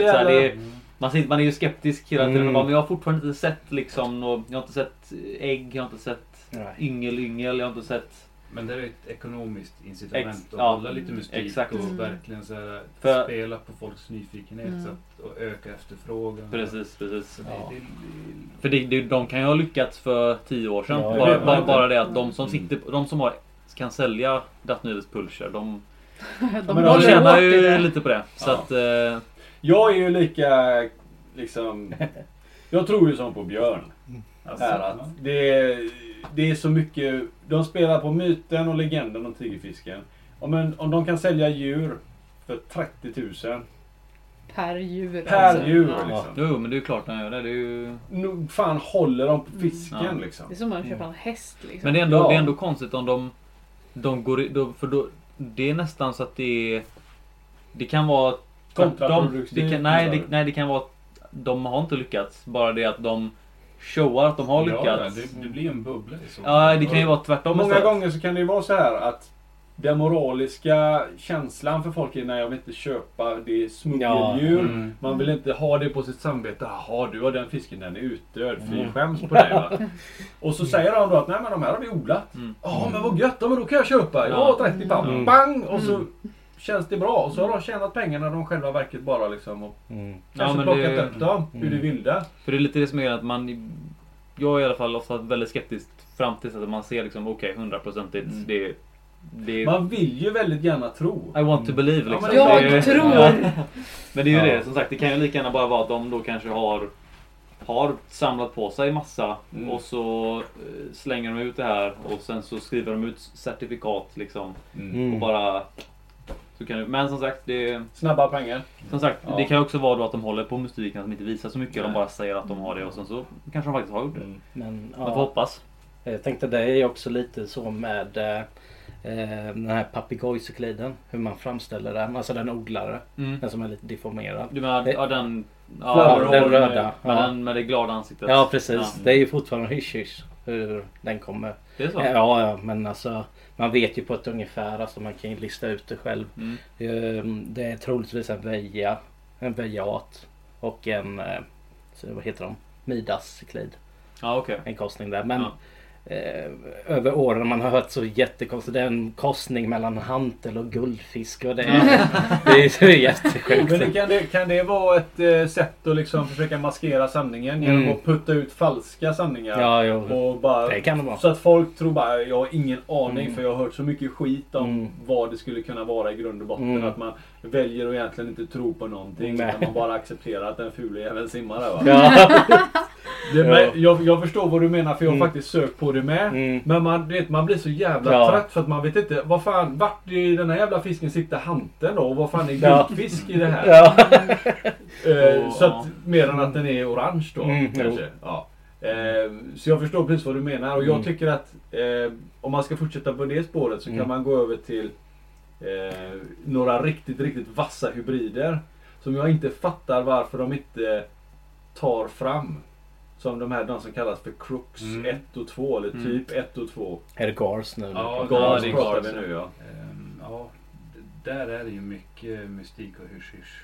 Man, sitter, man är ju skeptisk hela tiden. Mm. och bara, Men jag har fortfarande inte sett liksom, nå- jag har inte sett ägg, jag har inte sett yngel, yngel, jag har inte sett Men det är ett ekonomiskt incitament Ex- att ja, hålla lite mystik exakt. och Mm. verkligen så här, För- spela på folks nyfikenhet Mm. så att, och öka efterfrågan. Precis, precis. Det, Ja. det, det, För det, det, de kan ju ha lyckats för tio år sedan. Ja, bara, bara, bara det att de som Mm. sitter, de som har, kan sälja Datnydes Pulcher, de, De, men de de tjänar ju det. lite på det. Så Ja. att, eh, Jag är ju lika liksom... Jag tror ju som på Björn. alltså, Här, att det, är, det är så mycket... De spelar på myten och legenden om tigerfisken. Om, en, om de kan sälja djur för 30 000 Per djur. per alltså. djur Ja. liksom. jo men det är klart de gör det. det är ju, Nog fan håller de på fisken Ja. liksom. Det är som att köpa en häst liksom. men det är, ändå, Ja. det är ändå konstigt om de, de går då, för då, det är nästan så att det är, det kan vara. Kontraproduktivt, Det kan, nej, det, du? nej, det kan vara att de har inte lyckats. Bara det att de showar att de har Ja, lyckats. det, det blir en bubbla i så Ja, det kan ju vara tvärtom Många istället. gånger så kan det ju vara så här att den moraliska känslan för folk är nej jag vill inte köpa det är smuggeldjur. Mm. Man vill inte ha det på sitt samvete. Jaha, du har den fisken, den är utdöd. Fy Mm. skäms på dig va. Och så säger de då att nej men de här har vi odlat. Mm. Ja men vad gött, ja, men då kan jag köpa. Ja. Ja 30 pound. Mm. Bang! Och så Mm. Känns det bra. Och så har de tjänat pengarna de själva verket bara liksom. Och Mm. kanske men plockat det- upp dem ur Mm. det vilda. För det är lite det som är att man... Jag är i alla fall ofta väldigt skeptisk fram tills att man ser liksom okej, hundraprocentigt. Mm. Det, det Man vill ju väldigt gärna tro. I want to believe Ja, liksom. men jag Det tror. Ja. Men det är ju Ja. det som sagt. Det kan ju lika gärna bara vara att de då kanske har har samlat på sig massa Mm. och så eh, slänger de ut det här och sen så skriver de ut certifikat liksom. Mm. Och bara... Så kan det, men som sagt, det, Snabba pengar. som sagt Ja. det kan också vara då att de håller på mystiken, att de inte visar så mycket. Nej. De bara säger att de har det och sen så kanske de faktiskt har gjort det. Mm. Men, Man får ja, hoppas. jag tänkte det är ju också lite så med eh, eh, den här papegojcykliden. Hur man framställer den. Alltså den odlare. Mm. Den som är lite deformerad. Du menar ja, den... Ja, den med, röda. Med, Ja. den, med det glada ansiktet. Ja precis. Ja. Det är ju fortfarande hysch hysch hur den kommer. Det är så? Ja, ja men alltså man vet ju på ett ungefär. Alltså man kan ju lista ut det själv. Mm. Eh, Det är troligtvis en veja. En vejat. Och en, eh, vad heter de? Midascyklid. Ja, okej. En korsning där. Men Ja. Eh, över åren man har hört så jättekonstigt. Det är en korsning mellan hantel och guldfisk. Och det, är, det är så jättesjukt. Men det, kan, det, kan det vara ett eh, sätt att liksom försöka maskera sanningen genom Mm. att putta ut falska sanningar? Ja, jo. Och bara, Det kan det vara. Så att folk tror bara, jag har ingen aning Mm. för jag har hört så mycket skit om Mm. vad det skulle kunna vara i grund och botten. Mm. Att man väljer att egentligen inte tro på någonting. Nej. Utan man bara accepterar att den fule jäveln simmar där va. Ja. Det, Ja. men, jag, jag förstår vad du menar för jag har Mm. faktiskt sökt på det med. Mm. Men man, vet, man blir så jävla Ja. trött för att man vet inte vad fan, vart i den här jävla fisken sitter hanten då? Och vad fan är Ja. guldfisk i det här? Ja. Eh, så att, mer än att den är orange då. Mm, kanske. Ja. Eh, så jag förstår precis vad du menar och jag Mm. tycker att eh, om man ska fortsätta på det spåret så Mm. kan man gå över till eh, några riktigt, riktigt vassa hybrider. Som jag inte fattar varför de inte tar fram. Som de här de som kallas för Crooks Mm. 1 och 2 eller Mm. typ 1 och 2. Är det Gars nu? Ja, Gars det är pratar vi nu ja. Ehm, ja, där är det ju mycket mystik och hysch-hysch.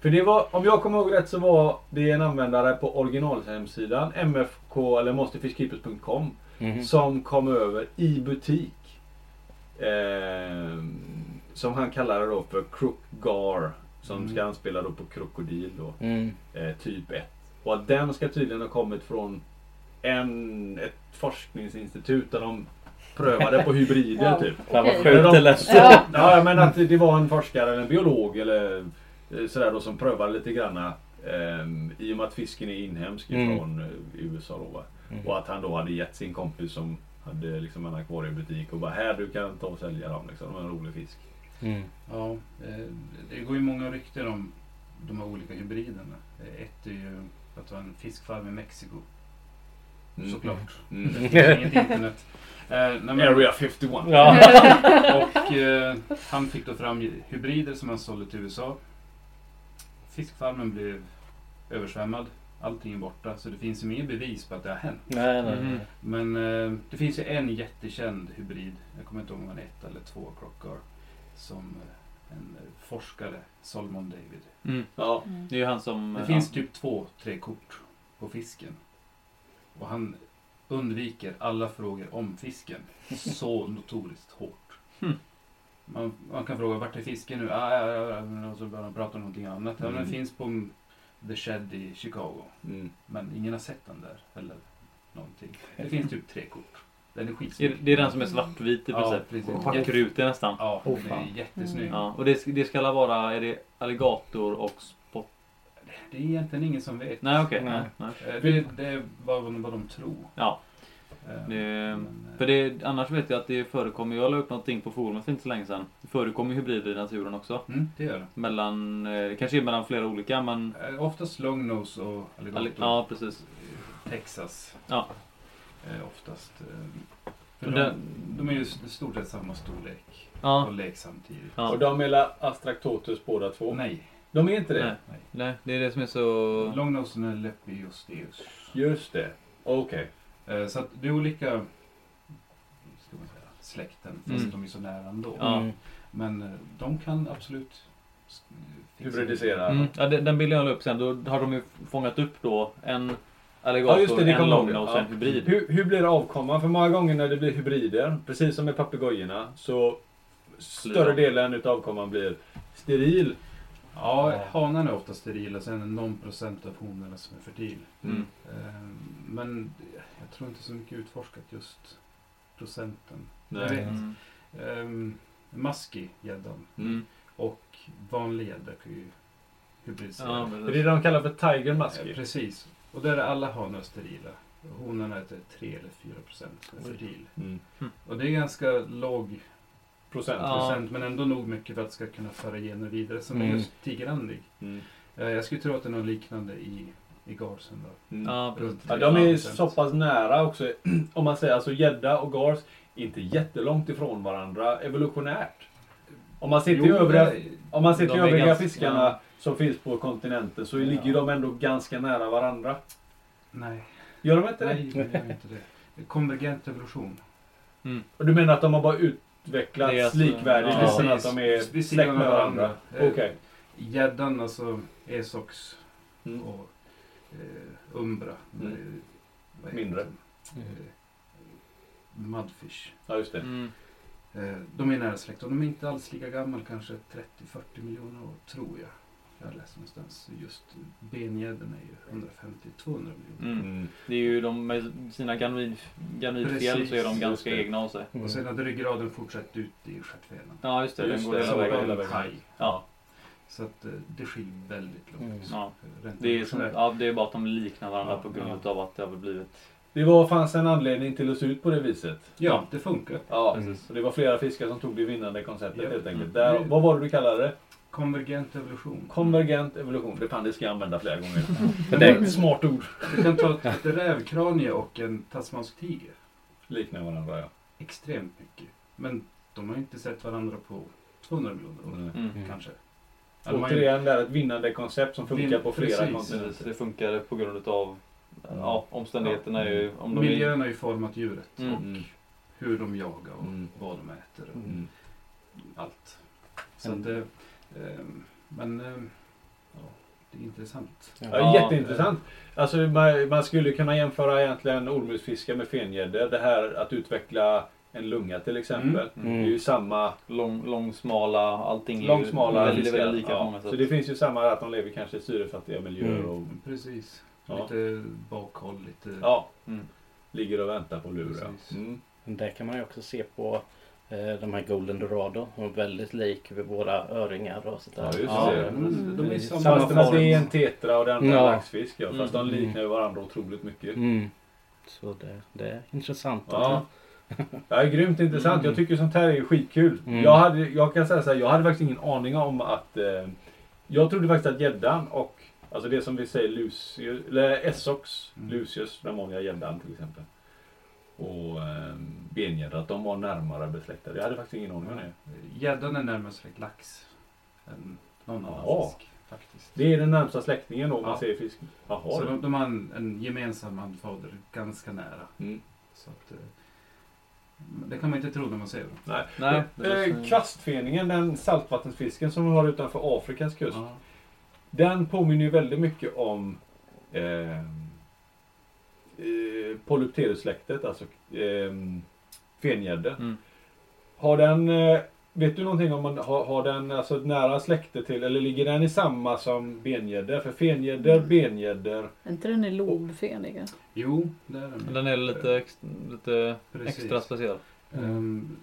För det var, om jag kommer ihåg rätt så var det en användare på originalhemsidan mfk eller monsterfishkeepers.com Mhm. som kom över i butik. Eh, som han kallade då för Crookgar. Som Mm. ska anspela då på krokodil då. Mm. Eh, typ 1. Och att den ska tydligen ha kommit från en, ett forskningsinstitut där de prövade på hybrider Ja. typ. Fan vad Eller det de- lät. Ja. Ja, men att det var en forskare eller en biolog eller eh, sådär då som prövade lite granna. ehm, I och med att fisken är inhemsk Mm. från eh, USA då. va. Mm. Och att han då hade gett sin kompis som hade liksom en akvariebutik och bara här du kan ta och sälja dem liksom. De är en rolig fisk. Mm. Ja, eh, det går ju många rykten om de här olika hybriderna. Ett är ju att det var en fiskfarm i Mexiko. Mm. Såklart. Mm. Det finns inget internet. Eh, Area 51. Ja. Och eh, han fick då fram hybrider som han sålde till USA. Fiskfarmen blev översvämmad. Allting är borta. Så det finns ju inget bevis på att det har hänt. Nej, nej, nej. Men eh, det finns ju en jättekänd hybrid. Jag kommer inte ihåg om han är ett eller två krockar. Som eh, en eh, forskare, Solomon David. Mm. Ja. Mm. Det är ju han som... Det ja. finns typ två, tre kort på fisken. Och han undviker alla frågor om fisken. Så notoriskt hårt. Hmm. Man, man kan fråga vart är fisken nu? Ah, ja, ja, ja. Och så börjar de prata om någonting annat. Ja, Mm. den finns på The Shed i Chicago. Mm. Men ingen har sett den där. Eller någonting. Det finns typ tre kort. Den är Det skitsnygg. är- det är den som är svartvit i Ja, princip. precis. Och packar ut det nästan. Ja, Oh, den är jättesnygg. Mm. Ja, och det, det ska vara, är det alligator och spott? Det är egentligen ingen som vet. Nej okej. Nej. Nej. Nej. Eh, Det, det är vad, vad de tror. Ja, Eh, det, men, eh, för det, annars vet jag att det förekommer, jag la upp någonting på forumet för inte så länge sedan. Det förekommer hybrider i naturen också. Mm, det gör det. Mellan, kanske är mellan flera olika men... Oftast longnose och alligator. Alli- Ja, precis. Texas. Ja. Eh, oftast. Eh, för de, de är ju i stort sett samma storlek. Ja. Och lek samtidigt. ja. Och de är la Astractotus båda två? Nej, De är inte det? Nej. nej. Nej, det är det som är så... Longnosen är Lepiosteus. Just det. Okej. Eh, så att det är olika ska man säga, släkten. Fast Mm. de är så nära ändå. Ja. Mm. Men eh, de kan absolut s- Hybridisera. Mm. Ja, den den bilden jag la upp sen, då har de ju fångat upp då en Ja, alligator, just det, det en longnose och en Ja. hybrid. Hur, hur blir avkomman? För många gånger när det blir hybrider, precis som med papegojorna, så större delen utav avkomman blir steril. Ja, hanen är ofta sterila. Sen är det någon procent av honorna som är fertil. Mm. Eh, Men jag tror inte så mycket utforskat just procenten. Nej. Jag vet. Mm. Um, Musky gäddan Mm. och vanlig gädda kan ju hybridisera. Ja, det är det de kallar för tiger Eh, musky. Precis. Och där är alla hanar sterila. Honorna är till 3 eller 4 procent fertil. Mm. Och det är ganska låg Procent. Ja. procent men ändå nog mycket för att det ska kunna föra gener vidare som är Mm. just tigerandig. Mm. Eh, Jag skulle tro att det är något liknande i i Garsen då. Mm. Ja, Ja, de är 3-5%. så pass nära också. Om man säger alltså gädda och gars, inte jättelångt ifrån varandra evolutionärt. Om man ser till övriga, om man ser till övriga ganska- fiskarna ja. Som finns på kontinenten så Ja. ligger de ändå ganska nära varandra. Nej, Gör de inte det? nej, det gör inte det. Konvergent evolution. Och du menar att de har bara utvecklats Det är alltså- likvärdigt ja. utan att de är släkt med varandra? varandra. Okej. Eh, Gäddan, alltså Esox Mm. och eh, Umbra. Mm. eh, Mindre. de? Eh, Mudfish. Ja, just det. Mm. Eh, de är nära släkt och de är inte alls lika gamla, kanske 30-40 miljoner år tror jag. Jag har läst någonstans. Just bengädden är ju 150-200 miljoner. Mm. Mm. Det är ju de med sina ganoidfjäll så är de ganska egna av sig. Mm. Och sen hade ryggraden fortsatt ut i stjärtfenan. Ja just det, Just den går det, hela så vägen. hela en vägen. Ja, Så att eh, det skiljer väldigt långt. Mm. ja. Det, är som, ja, det är bara att de liknar varandra Ja, på grund ja. av att det har blivit... Det var, fanns en anledning till att se ut på det viset. Ja, det funkar. Ja, Precis. så det var flera fiskar som tog det vinnande konceptet Ja. helt enkelt. Mm. Där, vad var det du kallade det? Konvergent evolution. Konvergent evolution. Det fan det ska jag använda flera gånger. För Det är ett smart ord. Du kan ta ett rävkranie och en tasmansk tiger. Liknar varandra ja. Extremt mycket. Men de har inte sett varandra på 200 miljoner år. Mm. Mm. Mm. Kanske. Ja, Återigen, det är ett vinnande koncept som funkar Vin- på flera precis. kontinenter. Precis, det funkar på grund av ja, omständigheterna är ju... Om Miljön har ju format djuret. Mm. Och Mm. hur de jagar och Mm. vad de äter. Och Mm. allt. Så Mm. att det, men ehm, ja, det är intressant. Ja, Ja, jätteintressant. Alltså, man, man skulle kunna jämföra egentligen ormmusfiske med fengäddor. Det här att utveckla en lunga till exempel. Mm. Det är ju samma lång, långsmala, allting är långsmala ju väldigt, fiskar. väldigt lika ja. många sätt. Så det finns ju samma att de lever kanske i syrefattiga miljöer. Mm. Och, Precis. Ja. Lite bakhåll, lite... ja, Mm. ligger och väntar på lur. ja. Precis. Mm. det kan man ju också se på de här Golden Dorado. De är väldigt lik vid våra öringar och sådär. Ja, just Ja, det. men de är samma Fast form. det är en tetra och den andra Ja. laxfisk. Ja. Fast de Mm. liknar ju varandra otroligt mycket. Mm. Så det, det är intressant. Ja. Det är grymt intressant. Mm. Jag tycker sånt här är skitkul. Mm. Jag, hade, jag kan säga så här, jag hade faktiskt ingen aning om att... Eh, jag trodde faktiskt att gäddan och alltså det som vi säger Lucius, eller Essox, Mm. Lucius, den vanliga gäddan till exempel. Och eh, bengädda, att de var närmare besläktade. Jag hade faktiskt ingen aning om det. Gäddan är närmast släkt lax. Än någon annan Jaha. fisk. Faktiskt. Det är den närmsta släktingen då om man Ja. säger fisk. Jaha. Så de, de har en, en gemensam anfader ganska nära. Mm. Så att, eh, det kan man inte tro när man ser dem. Nej. Nej, Eh, kvastfeningen, den saltvattensfisken som vi har utanför Afrikas kust. Ja. Den påminner ju väldigt mycket om eh, eh, Polypterus-släktet, alltså eh, fengädde. Mm. Har den, eh, vet du någonting om man har, har den alltså ett nära släkte till, eller ligger den i samma som bengäddor? För fengäddor, bengäddor, Är inte den i lobfeniga? Jo, det är den. Den är lite, ex, lite Precis. extra speciell. Um,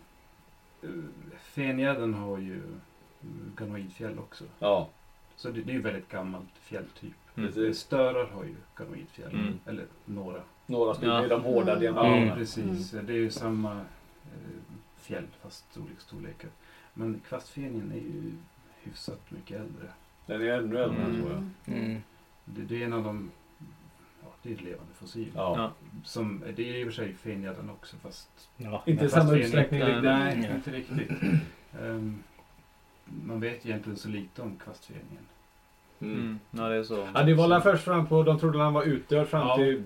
Fengädden har ju mm, ganoidfjäll också. ja Så det, det är ju väldigt gammalt fjälltyp. Mm. Störar har ju ganoidfjäll. Mm. Eller några. Några stycken Ja. de hårda Mm. diamanterna. Mm. Precis. Det är ju samma eh, fjäll fast olika storlekar. Men kvastfenien är ju hyfsat mycket äldre. Den är ännu äldre Mm. tror jag. Mm. Det, det är en av de ja, det är ett levande fossil. Ja. Ja. Som, det är i och för sig fengädden också fast Ja. Inte i samma utsträckning Nej, riktigt. Nej, Mm. inte riktigt. Ehm, man vet egentligen så lite om kvastfenien. Mm. Mm. Ja, det är så. Ja, det var väl först fram på, de trodde han var utdöd fram Ja. till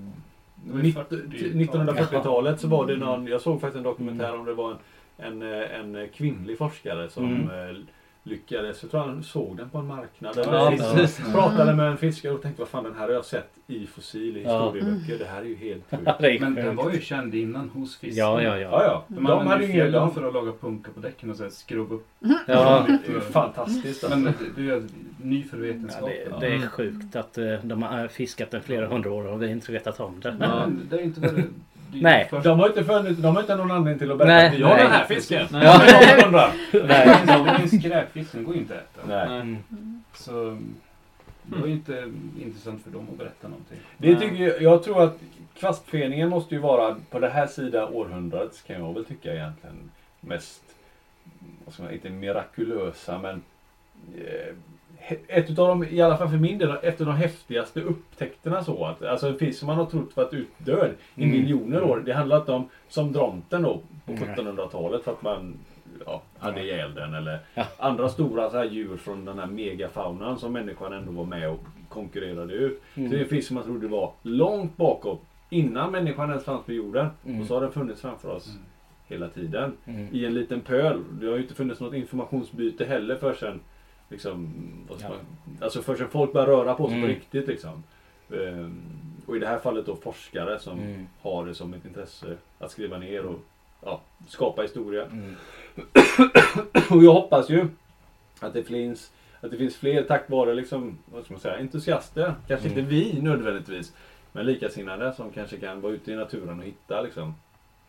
Det var ju mitt- 40 till 1940-talet så var det Mm. någon, jag såg faktiskt en dokumentär om det var en, en, eh, en kvinnlig forskare som Mm. Lyckades, jag tror han såg den på en marknad. Ja, eller Ja, precis. Pratade med en fiskare och tänkte vad fan den här har jag sett i fossil i Ja. historieböcker. Det här är ju helt Ja, sjukt. Men den var ju känd innan hos fisk. Ja, ja, Ja, ja. ja. De, De, hade ju fjällan för att laga punka på däcken och så skruva upp. ja. det är ju fantastiskt alltså. Men det, är ny för Ja, vetenskapen. det, det är sjukt att eh, de har fiskat den flera hundra år och vi inte vetat om det. Men det är inte är Nej. De har inte funnit, de har inte någon anledning till att berätta Nej, att vi har nej. den här fisken. Nej. Ja. Nej. Det finns skräpfisk, den går ju inte att äta. Nej. Mm. Så det var ju inte intressant för dem att berätta någonting. Det tycker jag, jag tror att kvastfeningen måste ju vara på det här sida århundradet kan jag väl tycka egentligen mest, vad ska man, inte mirakulösa men eh, ett utav de, i alla fall för min del, ett av de häftigaste upptäckterna så att, alltså en fisk som man har trott varit utdöd i Mm. miljoner år. Det handlar inte om, som dronten då, på Nej. 1700-talet för att man ja, hade ihjäl den eller Ja. andra stora så här djur från den här megafaunan som människan ändå var med och konkurrerade ut. Mm. Så det är en fisk som man trodde var långt bakåt innan människan ens fanns på jorden. Mm. Och så har den funnits framför oss Mm. hela tiden Mm. i en liten pöl. Det har ju inte funnits något informationsbyte heller förrän liksom, vad ska man, alltså förrän folk börjar röra på sig på Mm. riktigt. Liksom. Ehm, och i det här fallet då forskare som Mm. har det som ett intresse att skriva ner och ja, skapa historia. Mm. Och jag hoppas ju att det finns, att det finns fler tack vare liksom, vad ska man säga, entusiaster. Kanske Mm. inte vi nödvändigtvis. Men likasinnade som kanske kan vara ute i naturen och hitta liksom,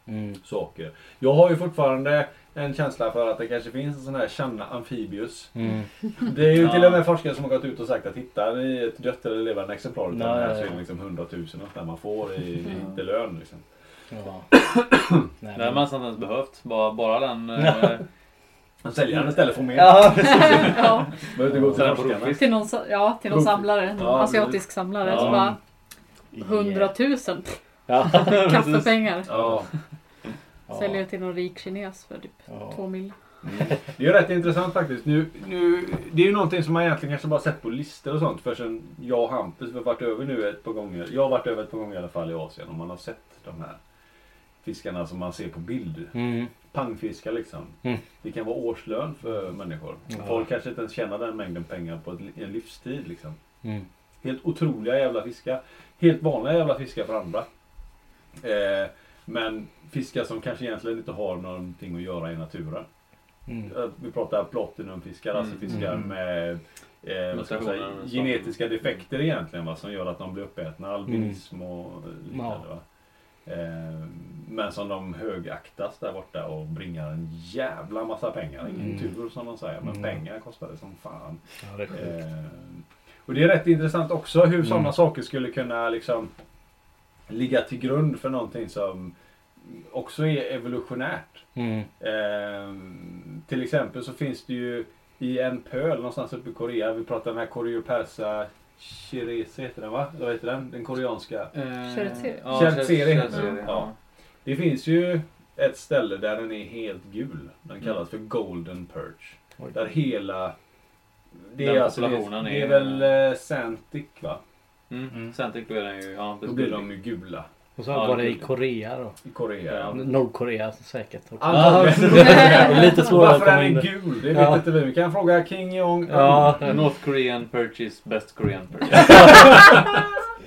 Mm. saker. Jag har ju fortfarande en känsla för att det kanske finns en sån här Channa Amphibius. Mm. Det är ju Ja. till och med forskare som har gått ut och sagt att hittar ni ett dött eller levande exemplar av den här så är det liksom 100 000 och där man får i, i inte lön. Liksom. Ja. Det hade man inte ens behövt. Bara, bara den... Ja. Eh, säljaren istället får mer. Ja, Ja, Behöver inte gå till till någon, ja, till någon samlare. Ja, asiatisk samlare. Ja. Så bara, hundratusen ja. kaffepengar. Ja. Säljer det till någon rik kines för typ Ja. två mil. Det är ju rätt intressant faktiskt. Nu, nu, det är ju någonting som man egentligen kanske bara sett på listor och sånt. Förrän jag och Hampus har varit över nu ett par gånger. Jag har varit över ett par gånger i alla fall i Asien. Och man har sett de här fiskarna som man ser på bild. Mm. Pangfiskar liksom. Mm. Det kan vara årslön för människor. Ja. Folk kanske inte ens tjänar den mängden pengar på en livstid. Liksom. Mm. Helt otroliga jävla fiskar. Helt vanliga jävla fiskar för andra. Eh, men fiskar som kanske egentligen inte har någonting att göra i naturen. Mm. Eh, Vi pratar platinumfiskar, alltså Mm. fiskar Mm. med eh, säga, genetiska defekter egentligen va, som gör att de blir uppätna. Albinism och liknande. Ja. Va? Eh, men som de högaktas där borta och bringar en jävla massa pengar. Ingen Mm. tur som de säger, men Mm. pengar kostar det som fan. Ja, det. Eh, och det är rätt intressant också hur sådana Mm. saker skulle kunna liksom ligga till grund för någonting som också är evolutionärt. Mm. Eh, till exempel så finns det ju i en pöl någonstans uppe i Korea. Vi pratar om den här Koryopersa Chirese heter den va? Eller vad heter den? Den koreanska. eh, Chertseri. ja, heter den. ja. Ja. Det finns ju ett ställe där den är helt gul. Den kallas Mm. för Golden Perch. Oj. Där hela... Det Den är, alltså, det, populationen det är är- väl eh, Santic va? Mm. Mm. Centric blir den ju. Ja, Då blir de ju gula Och så Ja, var det det i Korea då. i Korea. Ja. Nordkorea säkert också. Det är lite svårare att Varför den är där. gul, det vet Ja. inte vi. Vi kan fråga King Jong Ja. North Korean purchase best Korean purchase.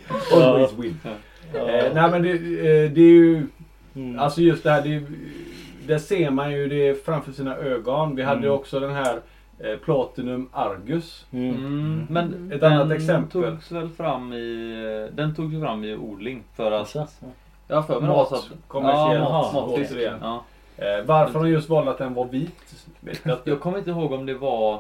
Always win. Eh, nej men det, eh, det är ju... Mm. Alltså just det här, det, där ser man ju det framför sina ögon. Vi hade ju Mm. också den här eh, Platinum Argus. Mm. Mm, men Ett den annat exempel. togs väl fram i... Den togs ju fram i odling för att... Jag har för mig Mat, så att... kommersiellt, Ja, mat, matfisk. återigen. Ja. Eh, varför de just valde att den var vit jag kommer inte ihåg om det var...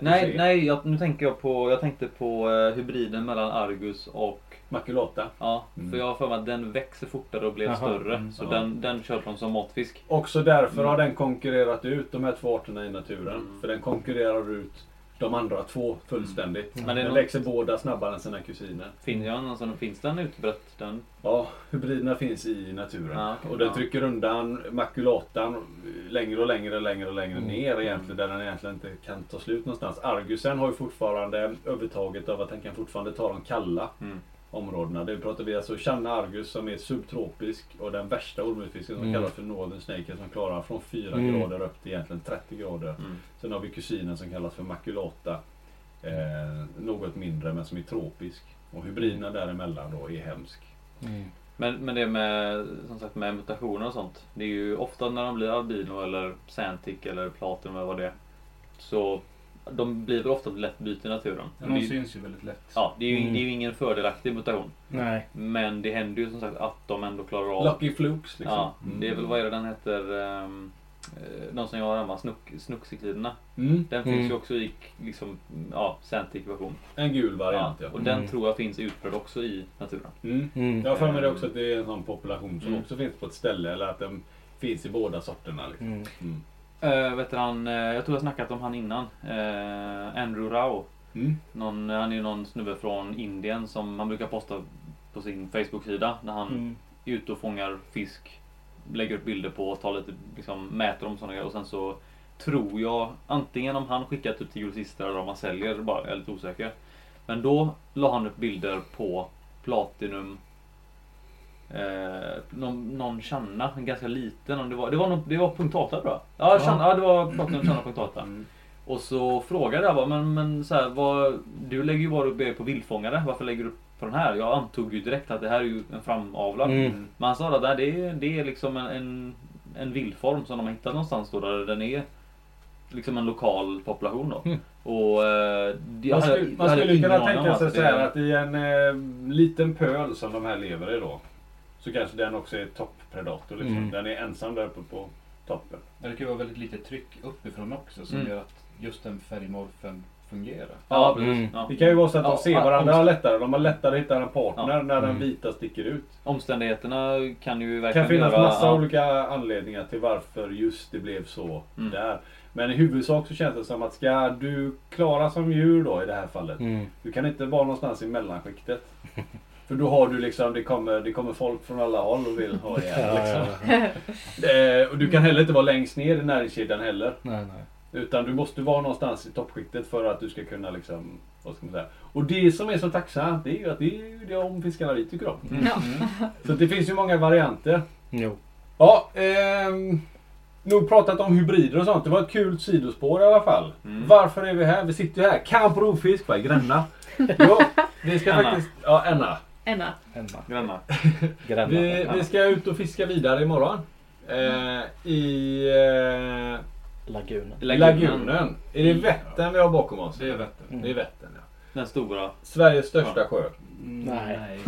Nej, nej jag, nu tänker jag på... Jag tänkte på eh, hybriden mellan Argus och... Makulata. Ja, Mm. för jag har för mig att den växer fortare och blev Jaha, större. mm, så ja. den, den körde de som matfisk. Också därför Mm. har den konkurrerat ut de här två arterna i naturen. Mm. För den konkurrerar ut de andra två fullständigt. Mm. Men Den något, växer båda snabbare än sina kusiner. finns, ja, alltså, finns den utbrett? Den? Ja, hybriderna finns i naturen. Ja, okej, och den ja. trycker undan makulatan längre och längre och längre och längre Mm. ner egentligen. Där den egentligen inte kan ta slut någonstans. Argusen har ju fortfarande övertaget av att den kan fortfarande ta de kalla Mm. Områdena. Det pratar vi alltså Channa argus som är subtropisk och den värsta ormutfisken som Mm. kallas för Northern Snake som klarar från 4 Mm. grader upp till egentligen 30 grader. Mm. Sen har vi kusinen som kallas för makulata. Eh, något mindre men som är tropisk. Och hybriderna däremellan då är hemsk. Mm. Men, men det med, som sagt, med mutationer och sånt. Det är ju ofta när de blir albino eller Santic eller platinum eller vad det är. Så de blir väl ofta lätt byte i naturen. Ja, Det är de ju- syns ju väldigt lätt. Ja, det är, ju, Mm. det är ju ingen fördelaktig mutation. Nej. Men det händer ju som sagt att de ändå klarar av... Lucky flukes liksom. Ja, Mm. det är väl, vad är det den heter? ehm, eh, de som jag har hemma, snuck, snuckcykliderna. Mm. Den Mm. finns ju också i liksom, ja, Santic version. En gul Ja, variant ja. och den Mm. tror jag finns utbredd också i naturen. Mm. Mm. Jag har för mig det också att det är en sån population som Mm. också finns på ett ställe. Eller att den finns i båda sorterna. Liksom. Uh, vet han, eh, jag tror jag snackat om han innan. Uh, Andrew Rao. Mm. Någon, han är ju någon snubbe från Indien som han brukar posta på sin Facebook-sida. När han Mm. är ute och fångar fisk. Lägger upp bilder på och tar lite, liksom, mäter dem och sådana grejer. Och sen så tror jag antingen om han skickar typ till grossister eller om han säljer. Bara, jag är lite osäker. Men då la han upp bilder på Platinum Eh, någon, någon Channa, en ganska liten. om Det var, det var, någon, det var punkt .8 tror jag. Ja, Channa, ja det var Platinum Channa punkt .8. Mm. Och så frågade jag bara, men, men så här, vad, du lägger ju bara upp er på vildfångare. Varför lägger du upp på den här? Jag antog ju direkt att det här är ju en framavlad. Mm. Men han sa att det, är, det är liksom en, en, en vildform som de har hittat någonstans då där den är liksom en lokal population då. Mm. Och eh, Man hade- skulle, jag man hade skulle kunna tänka sig att så här att i en eh, liten pöl som de här lever i då. Så kanske den också är topppredator. Liksom. Mm. Den är ensam där uppe på toppen. Det kan vara väldigt lite tryck uppifrån också som Mm. gör att just den färgmorfen fungerar. Ja, precis. Mm. Ja. Det kan ju vara så att de Ja, ser varandra omst- lättare. De har lättare att hitta en partner Ja. när den Mm. vita sticker ut. Omständigheterna kan ju Det verkligen kan finnas göra... massa ja. olika anledningar till varför just det blev så Mm. där. Men i huvudsak så känns det som att ska du klara som djur då i det här fallet. Mm. Du kan inte vara någonstans i mellanskiktet. För då har du liksom, det kommer, det kommer folk från alla håll och vill ha Ja, liksom. ja, ja. Eh, och du kan heller inte vara längst ner i näringskedjan heller. Nej, nej. Utan du måste vara någonstans i toppskiktet för att du ska kunna liksom, vad ska man säga. Och det som är så tacksamt det är ju att det är ju det om fiskarna vi tycker om. Ja. Så det finns ju många varianter. Jo. Ja, ehm, nog pratat om hybrider och sånt. Det var ett kul sidospår i alla fall. Mm. Varför är vi här? Vi sitter ju här. Kamp rovfisk, va? Gränna. jo, vi ska faktiskt... Ja, Enna. Enna. Hemma. Grannar. Grannar. Vi, vi ska ut och fiska vidare imorgon. Eh, I eh, Lagunen. lagunen. Är det Vättern vi har bakom oss? Det är Vättern. Det är Vättern, ja. Den stora. Sveriges största sjö. Nej.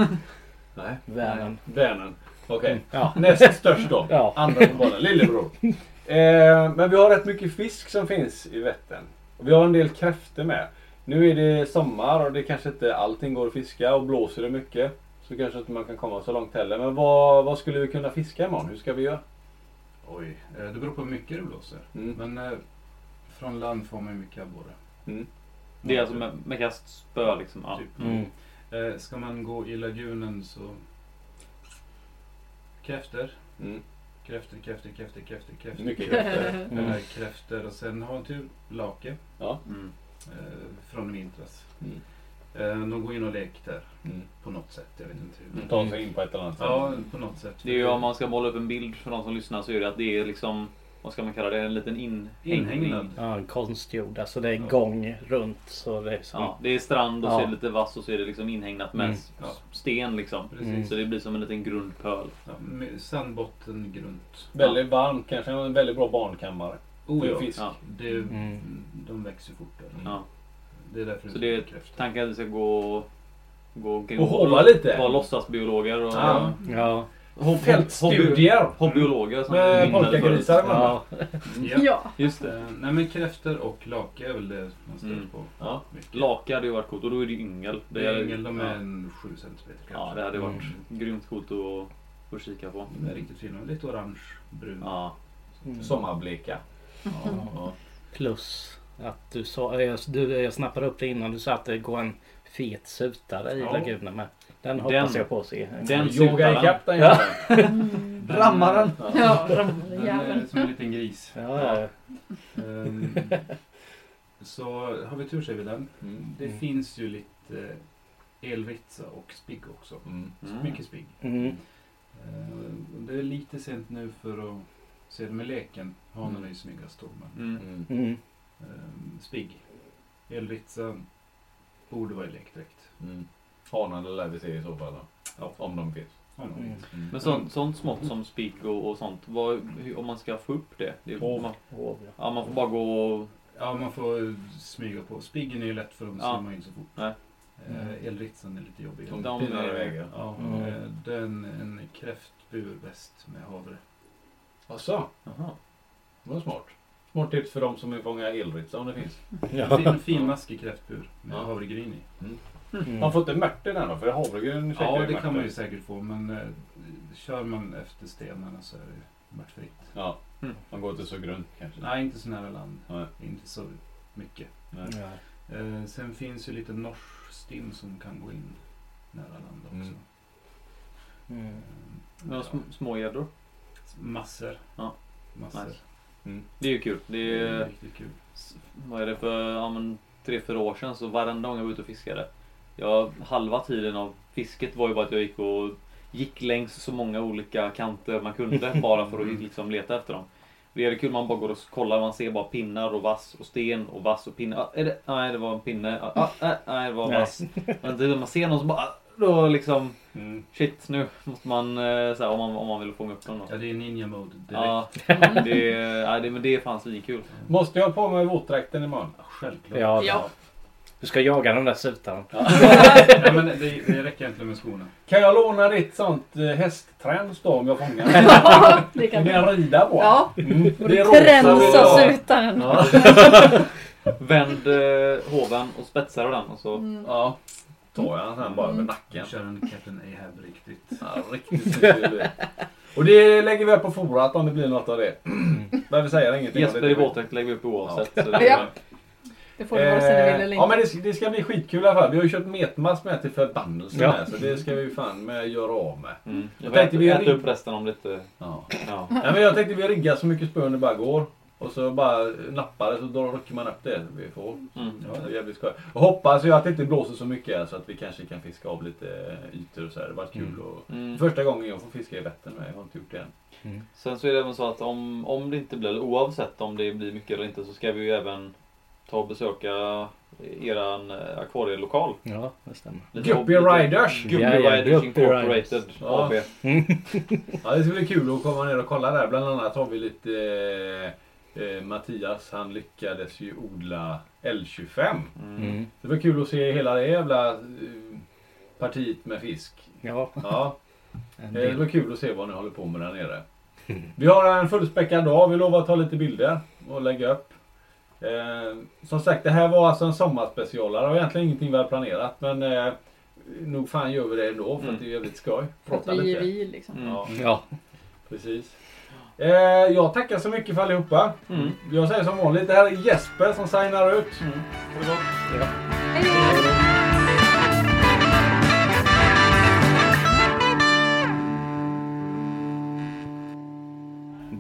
Nej. Vänern. Vänern. Okej. Ja. Näst störst då. Ja. Andra på bollen. Lillebror. Eh, men vi har rätt mycket fisk som finns i Vättern. Och vi har en del kräftor med. Nu är det sommar och det kanske inte allting går att fiska och blåser det mycket. Så kanske inte man kan komma så långt heller. Men vad, vad skulle vi kunna fiska imorgon? Hur ska vi göra? Oj, eh, det beror på hur mycket det blåser. Mm. Men eh, från land får man ju mycket abborre. Mm. Det är alltså med, med kastspö liksom. Ja. Typ. Mm. Eh, ska man gå i lagunen så kräftor, Mm. kräftor, kräftor, kräftor, kräftor, kräftor. Mycket kräftor. Mm. Eller kräftor och sen har man tur lake Ja. Mm. Eh, från i vintras. Mm. Eh, de går in och leker där Mm. på något sätt. Jag vet inte hur. Mm. Ta sig in på ett eller annat sätt. Ja, på något sätt. Det är ju om man ska måla upp en bild för de som lyssnar så är det att det är liksom Vad ska man kalla det? En liten inhägnad. Inhägnad. Ja, en konstgjord. Alltså det är Ja. gång runt. Så det är som... Ja, det är strand och så Ja. är det lite vass och så är det liksom inhägnat med Mm. sten liksom. Precis. Mm. Så det blir som en liten grundpöl. Ja, med sandbotten grunt. Väldigt varmt. Kanske en väldigt bra barnkammare. Oh, ja. fisk. Ja. Det, Mm. De växer fortare. Ja. Det är därför Så det det är tanken att vi ska gå Gå Och hova lite. Vara låtsasbiologer och Ja. Ja. hob- Fältstudier. hobby- hobbyologer som Med polkagrisar ja. ja. Ja. Just det. Eh, nej men kräftor och lake är väl det man stött Mm. på. Ja. Mycket. Lake hade ju varit coolt och då är det ju yngel. Det är yngel, de är ja. en 7 cm kanske. ja, det hade varit Mm. grymt coolt att, att kika på. De är riktigt fina. Lite orange, brun. Ja. Mm. Sommarbleka. Ja. Plus att du sa, jag, du, jag snappade upp det innan du sa att det går en fet sutare i Ja. lagunen med. Den hoppas Den- jag på att se. den- Yoga sutaren. ikapp den Ja. Rammaren! Ja, Den är som en liten gris. Ja, ja. Ehm, så har vi tur så är vi den. Mm. Det Mm. finns ju lite elritsa och spigg också. Mm. Mycket spigg. Mm. Ehm, det är lite sent nu för att se det med leken. Hanen är ju snyggast då. Men, Mm. Mm. Mm. ehm, spigg. Elritsa borde vara i lekdräkt. Mm. Hanarna lär vi se i så fall då. Ja. Om de finns. Hanen. Mm. Mm. Men sånt, sånt smått som spik och, och sånt. Vad, hur, om man ska få upp det? det är, Hov. man, Hov, ja. ja, man får bara gå och... Ja, man får smyga på. Spiggen är ju lätt för de Ja. ser man ju inte så fort. Nej. Eh, elritsan är lite jobbig. De De pinar är- iväg ja. Ja, Mm. eh, den en kräftbur bäst med havre. Asså, Jaha. det var smart. Smart tips för de som vill fånga elritsa om det finns. Ja. Fin, fin maskig kräftbur med Ja. havregryn i. Mm. Man får inte mört i den då? För havregryn käkar Ja, det mört. kan man ju säkert få, men eh, kör man efter stenarna så är det ju mörtfritt. Ja. Mm. Man går inte så grunt kanske. Nej, inte så nära land. Nej. Inte så mycket. Nej. Ja. Eh, sen finns ju lite norsk stim som kan gå in nära land också. Mm. Mm. Eh, Men ja, sm- små gäddor. Massor. Ja. Massor. Nice. Mm. Det är ju kul. Det Det är är, riktigt kul. vad är det för, ja men tre, fyra år sedan så varenda gång jag var ute och fiskade. Jag, halva tiden av fisket var ju bara att jag gick och gick längs så många olika kanter man kunde bara för att liksom leta efter dem. Det är kul man bara går och kollar, man ser bara pinnar och vass och sten och vass och pinne. Ah, är det? Nej det var en pinne. Ah, ah, ah, nej det var vass. Men det, man ser någon som bara, ah, då liksom Mm. shit nu måste man, eh, så här, om man, om man vill fånga upp dem då. Ja, det är ninja mode direkt. Ja, det, ja, det, men det är fan svinkul. Måste jag ha på mig våtdräkten imorgon? Ja, Självklart. Ja, Ja. Du ska jaga den där sutaren. Nej, men det, det räcker inte med skorna. Kan jag låna ditt sånt eh, hästträns då om jag fångar? Ja, det Kan kan du. rida på? Ja, Mm. Det är tränsa sutaren. Ja. Vänd eh, hoven och spetsar den och så. Mm. ja. Tar jag den sen bara med Mm. nacken. Kör en Captain Ahab riktigt. Ja, riktigt snyggt det. Och det lägger vi upp på forat om det blir något av det. Men vi säger ingenting Jesper det. i våtdräkt lägger vi upp oavsett. Så det, Ja. Det får du vare sig du vill Eh, ja men det, det ska bli skitkul i alla fall. Vi har ju köpt metmask med till förbannelse Ja. med. Så det ska vi fan med göra av med. Mm. Jag Jag tänkte äta, vi äta upp resten om lite. Ja. Ja. Nej, men jag tänkte vi riggar så mycket spön det bara går. Och så bara nappar det så då rycker man upp det vi får. Mm. Ja, det är jävligt skoj. Och hoppas ju att det inte blåser så mycket så att vi kanske kan fiska av lite eh, ytor och så här. Det var kul. Mm. Och... Mm. Första gången jag får fiska i Vättern men jag har inte gjort det än. Sen så är det även så att om, om det inte blir, oavsett om det blir mycket eller inte så ska vi ju även ta och besöka eran eh, akvarielokal. Ja, det stämmer. Guppy Riders! Guppy Ja, ja, Riders Guppy Incorporated Ja. AB. Ja, det ska bli kul att komma ner och kolla där. Bland annat har vi lite eh, eh, Mattias, han lyckades ju odla L25. Mm. Mm. Det var kul att se hela det jävla eh, partiet med fisk. Ja, Ja, eh, det var kul att se vad ni håller på med där nere. Vi har en fullspäckad dag. Vi lovar att ta lite bilder och lägga upp. Eh, som sagt, det här var alltså en sommarspecialare. Det var egentligen ingenting vi hade planerat. Men eh, nog fan gör vi det ändå för Mm. att det är jävligt skoj. För att Prata vi är vi liksom. Mm. Ja, Ja, precis. Eh, jag tackar så mycket för allihopa. Mm. Jag säger som vanligt, det här är Jesper som signar ut. Mm. Ha det gott. Hej då!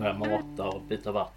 börja mata och byta vatten.